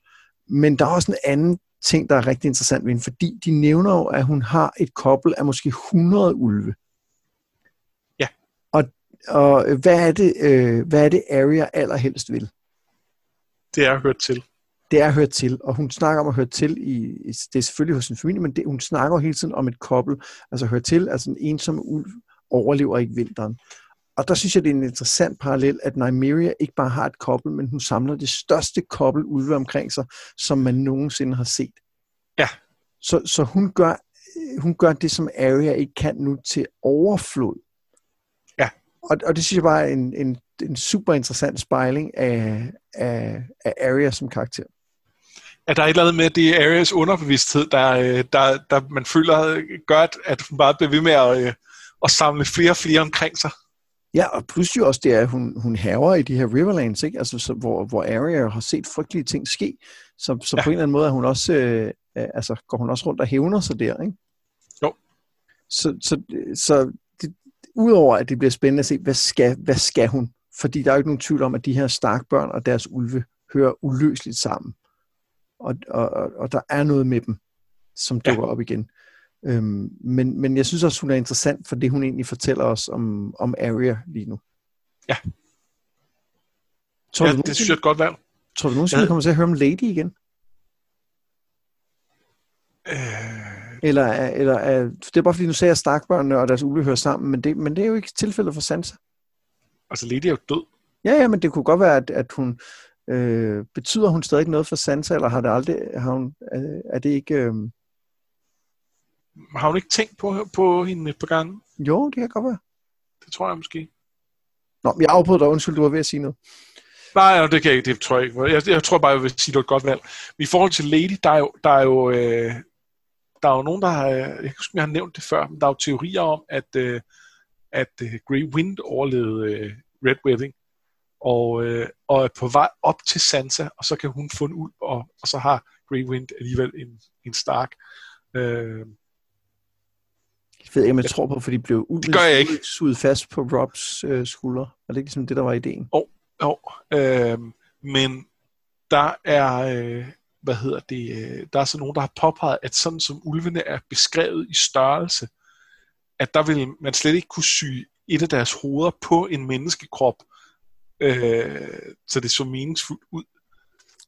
Men der er også en anden ting, der er rigtig interessant ved hende, fordi de nævner jo, at hun har et kobbel af måske 100 ulve. Ja. Og, og hvad, er det, øh, hvad er det, Arya allerhelst vil? Det er hørt til. Det er hørt til, og hun snakker om at høre til i, det er selvfølgelig hos sin familie, men det, hun snakker hele tiden om et kobbel, altså høre til, altså en ensom ulv overlever ikke vinteren. Og der synes jeg, det er en interessant parallel, at Nymeria ikke bare har et kobbel, men hun samler det største kobbel ulve omkring sig, som man nogensinde har set. Ja. Så, så hun, gør, hun gør det, som Arya ikke kan nu, til overflod. Ja. Og, og det synes jeg bare er en, en, en super interessant spejling af, af, af Arya som karakter. At der er et eller andet med, at det er Arias underbevidsthed, der, øh, der, der man føler gør, at hun bare bliver ved med at, øh, at samle flere og flere omkring sig. Ja, og pludselig også det er, at hun, hun haver i de her Riverlands, ikke? Altså, så, hvor, hvor Arya har set frygtelige ting ske. Så, så ja. på en eller anden måde er hun også, øh, altså, går hun også rundt og hævner sig der, ikke? Jo. Så, så, så det, udover at det bliver spændende at se, hvad skal, hvad skal hun? Fordi der er jo ikke nogen tvivl om, at de her starkbørn og deres ulve hører uløseligt sammen. Og, og, og, og der er noget med dem, som dukker ja. op igen. Øhm, men, men jeg synes også, hun er interessant for det, hun egentlig fortæller os om, om Arya lige nu. Ja. Tror ja, du, det synes jeg er et godt valg. Tror du nogensinde, ja. vi kommer til at høre om Lady igen? Øh... Eller, eller er, det er bare fordi, nu sagde jeg Starkbørnene og deres ulve hører sammen, men det, men det er jo ikke tilfældet for Sansa. Altså, Lady er jo død. Ja, ja, men det kunne godt være, at, at hun... Øh, betyder hun stadig noget for Sansa, eller har det aldrig... Har hun, er, er det ikke... Øh, har hun ikke tænkt på, på hende et par gange? Jo, det kan godt være. Det tror jeg måske. Nå, jeg afbrød dig. Undskyld, du var ved at sige noget. Nej, det kan jeg ikke. Det tror jeg ikke. Jeg, jeg tror bare, jeg vil sige, det er et godt valg. Men i forhold til Lady, der er jo, der er jo, øh, der er jo nogen, der har, jeg kan huske, jeg har nævnt det før, men der er jo teorier om, at, øh, at øh, Grey Wind overlevede øh, Red Wedding, og, øh, og er på vej op til Sansa, og så kan hun få en ulv, og, og så har Grey Wind alligevel en, en Stark. Øh, ved ikke, om jeg tror på, for de blev det gør jeg ikke. suget fast på Robs øh, skulder. Var det ikke ligesom det, der var ideen? Jo, oh, oh, øh, men der er, øh, hvad hedder det, øh, der er så nogen, der har påpeget, at sådan som ulvene er beskrevet i størrelse, at der vil man slet ikke kunne sy et af deres hoveder på en menneskekrop, øh, så det så meningsfuldt ud.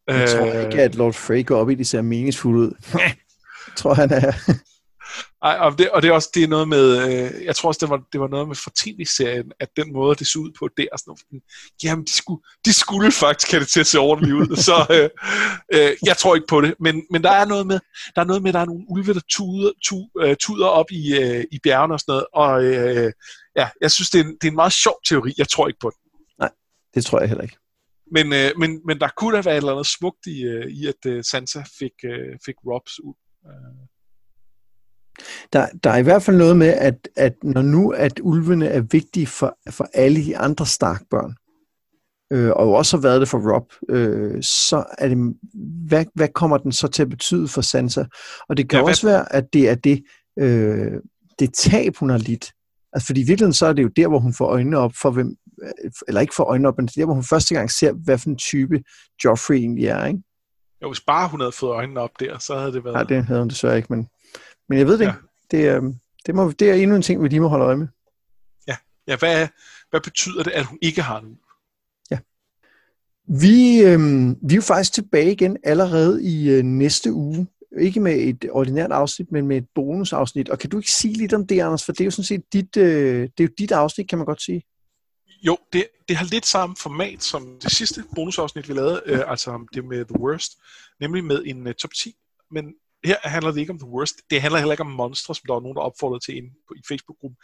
Jeg tror øh, ikke, at Lord Frey går op i, at de ser meningsfuldt ud. jeg tror, han er... Ej, og, det, og det er også det er noget med, øh, jeg tror også, det var, det var noget med for tv-serien, at den måde, det så ud på der, sådan noget, jamen, de skulle, de skulle faktisk have det til at se ordentligt ud, så øh, øh, jeg tror ikke på det, men, men der er noget med, der er noget med, der er nogle ulve, der tuder, tu, øh, tuder op i, øh, i bjergene og sådan noget, og øh, ja, jeg synes, det er, en, det er en meget sjov teori, jeg tror ikke på den. Nej, det tror jeg heller ikke. Men, øh, men, men der kunne da være et eller andet smukt i, øh, i at øh, Sansa fik, øh, fik Robs ud. Øh. Der, der er i hvert fald noget med, at, at når nu at ulvene er vigtige for, for alle de andre Stark-børn, øh, og også har været det for Rob, øh, så er det, hvad, hvad kommer den så til at betyde for Sansa? Og det kan ja, også hvad... være, at det er det, øh, det tab, hun har lidt. Altså, fordi i virkeligheden så er det jo der, hvor hun får øjnene op for, hvem, eller ikke får øjnene op, men det er der, hvor hun første gang ser, hvad for en type Joffrey egentlig er, ikke? Jo, hvis bare hun havde fået øjnene op der, så havde det været... Nej, det havde hun desværre ikke, men, men jeg ved det ja. ikke. Det, øh, det, må, det er endnu en ting, vi lige må holde øje med. Ja, ja hvad, hvad betyder det, at hun ikke har nu? Ja. Vi, øh, vi er jo faktisk tilbage igen allerede i øh, næste uge. Ikke med et ordinært afsnit, men med et bonusafsnit. Og kan du ikke sige lidt om det, Anders? For det er jo sådan set dit, øh, det er jo dit afsnit, kan man godt sige. Jo, det, det har lidt samme format som det sidste bonusafsnit, vi lavede, øh, altså det med The Worst, nemlig med en uh, top 10, men her handler det ikke om The Worst. Det handler heller ikke om monstre, som der er nogen, der opfordrer til inde på, i Facebook-gruppen.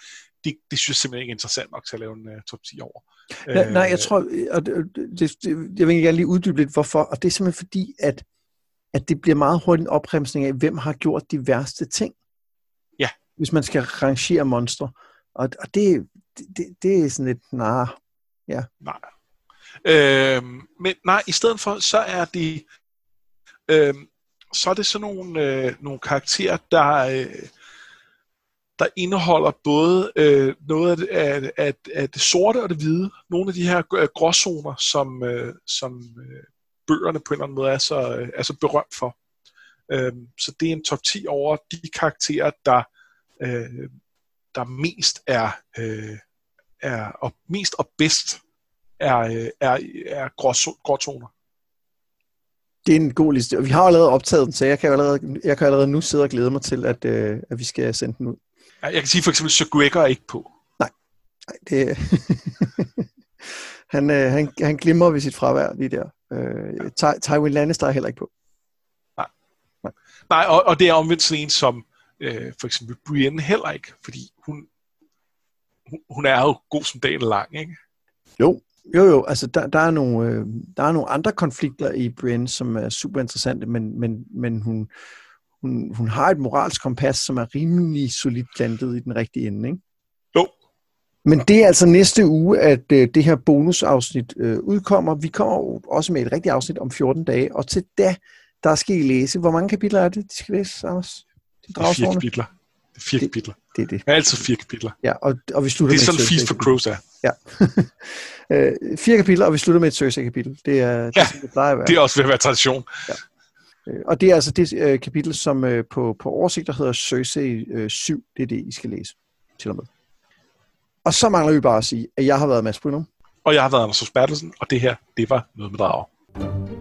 Det, det synes jeg simpelthen ikke er interessant nok til at lave en uh, top 10 over. Nej, uh, nej jeg tror, og det, det, det, jeg vil gerne lige uddybe lidt, hvorfor. Og det er simpelthen fordi, at, at det bliver meget hurtigt en opremsning af, hvem har gjort de værste ting. Ja. hvis man skal rangere monstre. Og, og det, det, det er sådan lidt, nej, ja. Nej. Øh, men nej, i stedet for, så er de, øh, så er det sådan nogle, øh, nogle karakterer, der, øh, der indeholder både øh, noget af af, af, af det sorte og det hvide. Nogle af de her øh, gråzoner, som, øh, som øh, bøgerne på en eller anden måde er så, øh, er så berømt for. Øh, så det er en top 10 over de karakterer, der, øh, der mest er, øh, er og mest og bedst er, øh, er, er gråtoner. Det er en god liste, og vi har allerede optaget den, så jeg kan allerede, jeg kan allerede nu sidde og glæde mig til, at, øh, at vi skal sende den ud. Jeg kan sige for eksempel, Sir Gregor er ikke på. Nej, Nej det, han, øh, han, han glimrer ved sit fravær lige der. Øh, Ty, Tywin Lannister er heller ikke på. Nej, Nej. Nej og, og det er omvendt sådan en som øh, for eksempel Brienne heller ikke, fordi hun, hun, hun er jo god som dagen lang, ikke? Jo, jo, jo, altså der, der, er nogle, øh, der er nogle andre konflikter i Brienne, som er super interessante, men, men, men hun, hun, hun har et moralsk kompas, som er rimelig solidt plantet i den rigtige ende, ikke? Jo. Men det er altså næste uge, at øh, det her bonusafsnit øh, udkommer. Vi kommer også med et rigtigt afsnit om 14 dage, og til da, der skal I læse. Hvor mange kapitler er det, de skal læse, Anders? De det er fire kapitler. Fire det, kapitler. Det er det. Det er altid fire kapitler. Ja, og, og vi slutter det er med sådan Feast for Crows er. Ja. øh, fire kapitler, og vi slutter med et Cersei-kapitel. Det er, det, ja, det, det plejer at være. det er også ved at være tradition. Ja. Øh, og det er altså det øh, kapitel, som øh, på, på oversigter hedder Cersei øh, 7. Det er det, I skal læse til og med. Og så mangler vi bare at sige, at jeg har været Mads Brynum. Og jeg har været Anders Bertelsen, og det her, det var noget med drager.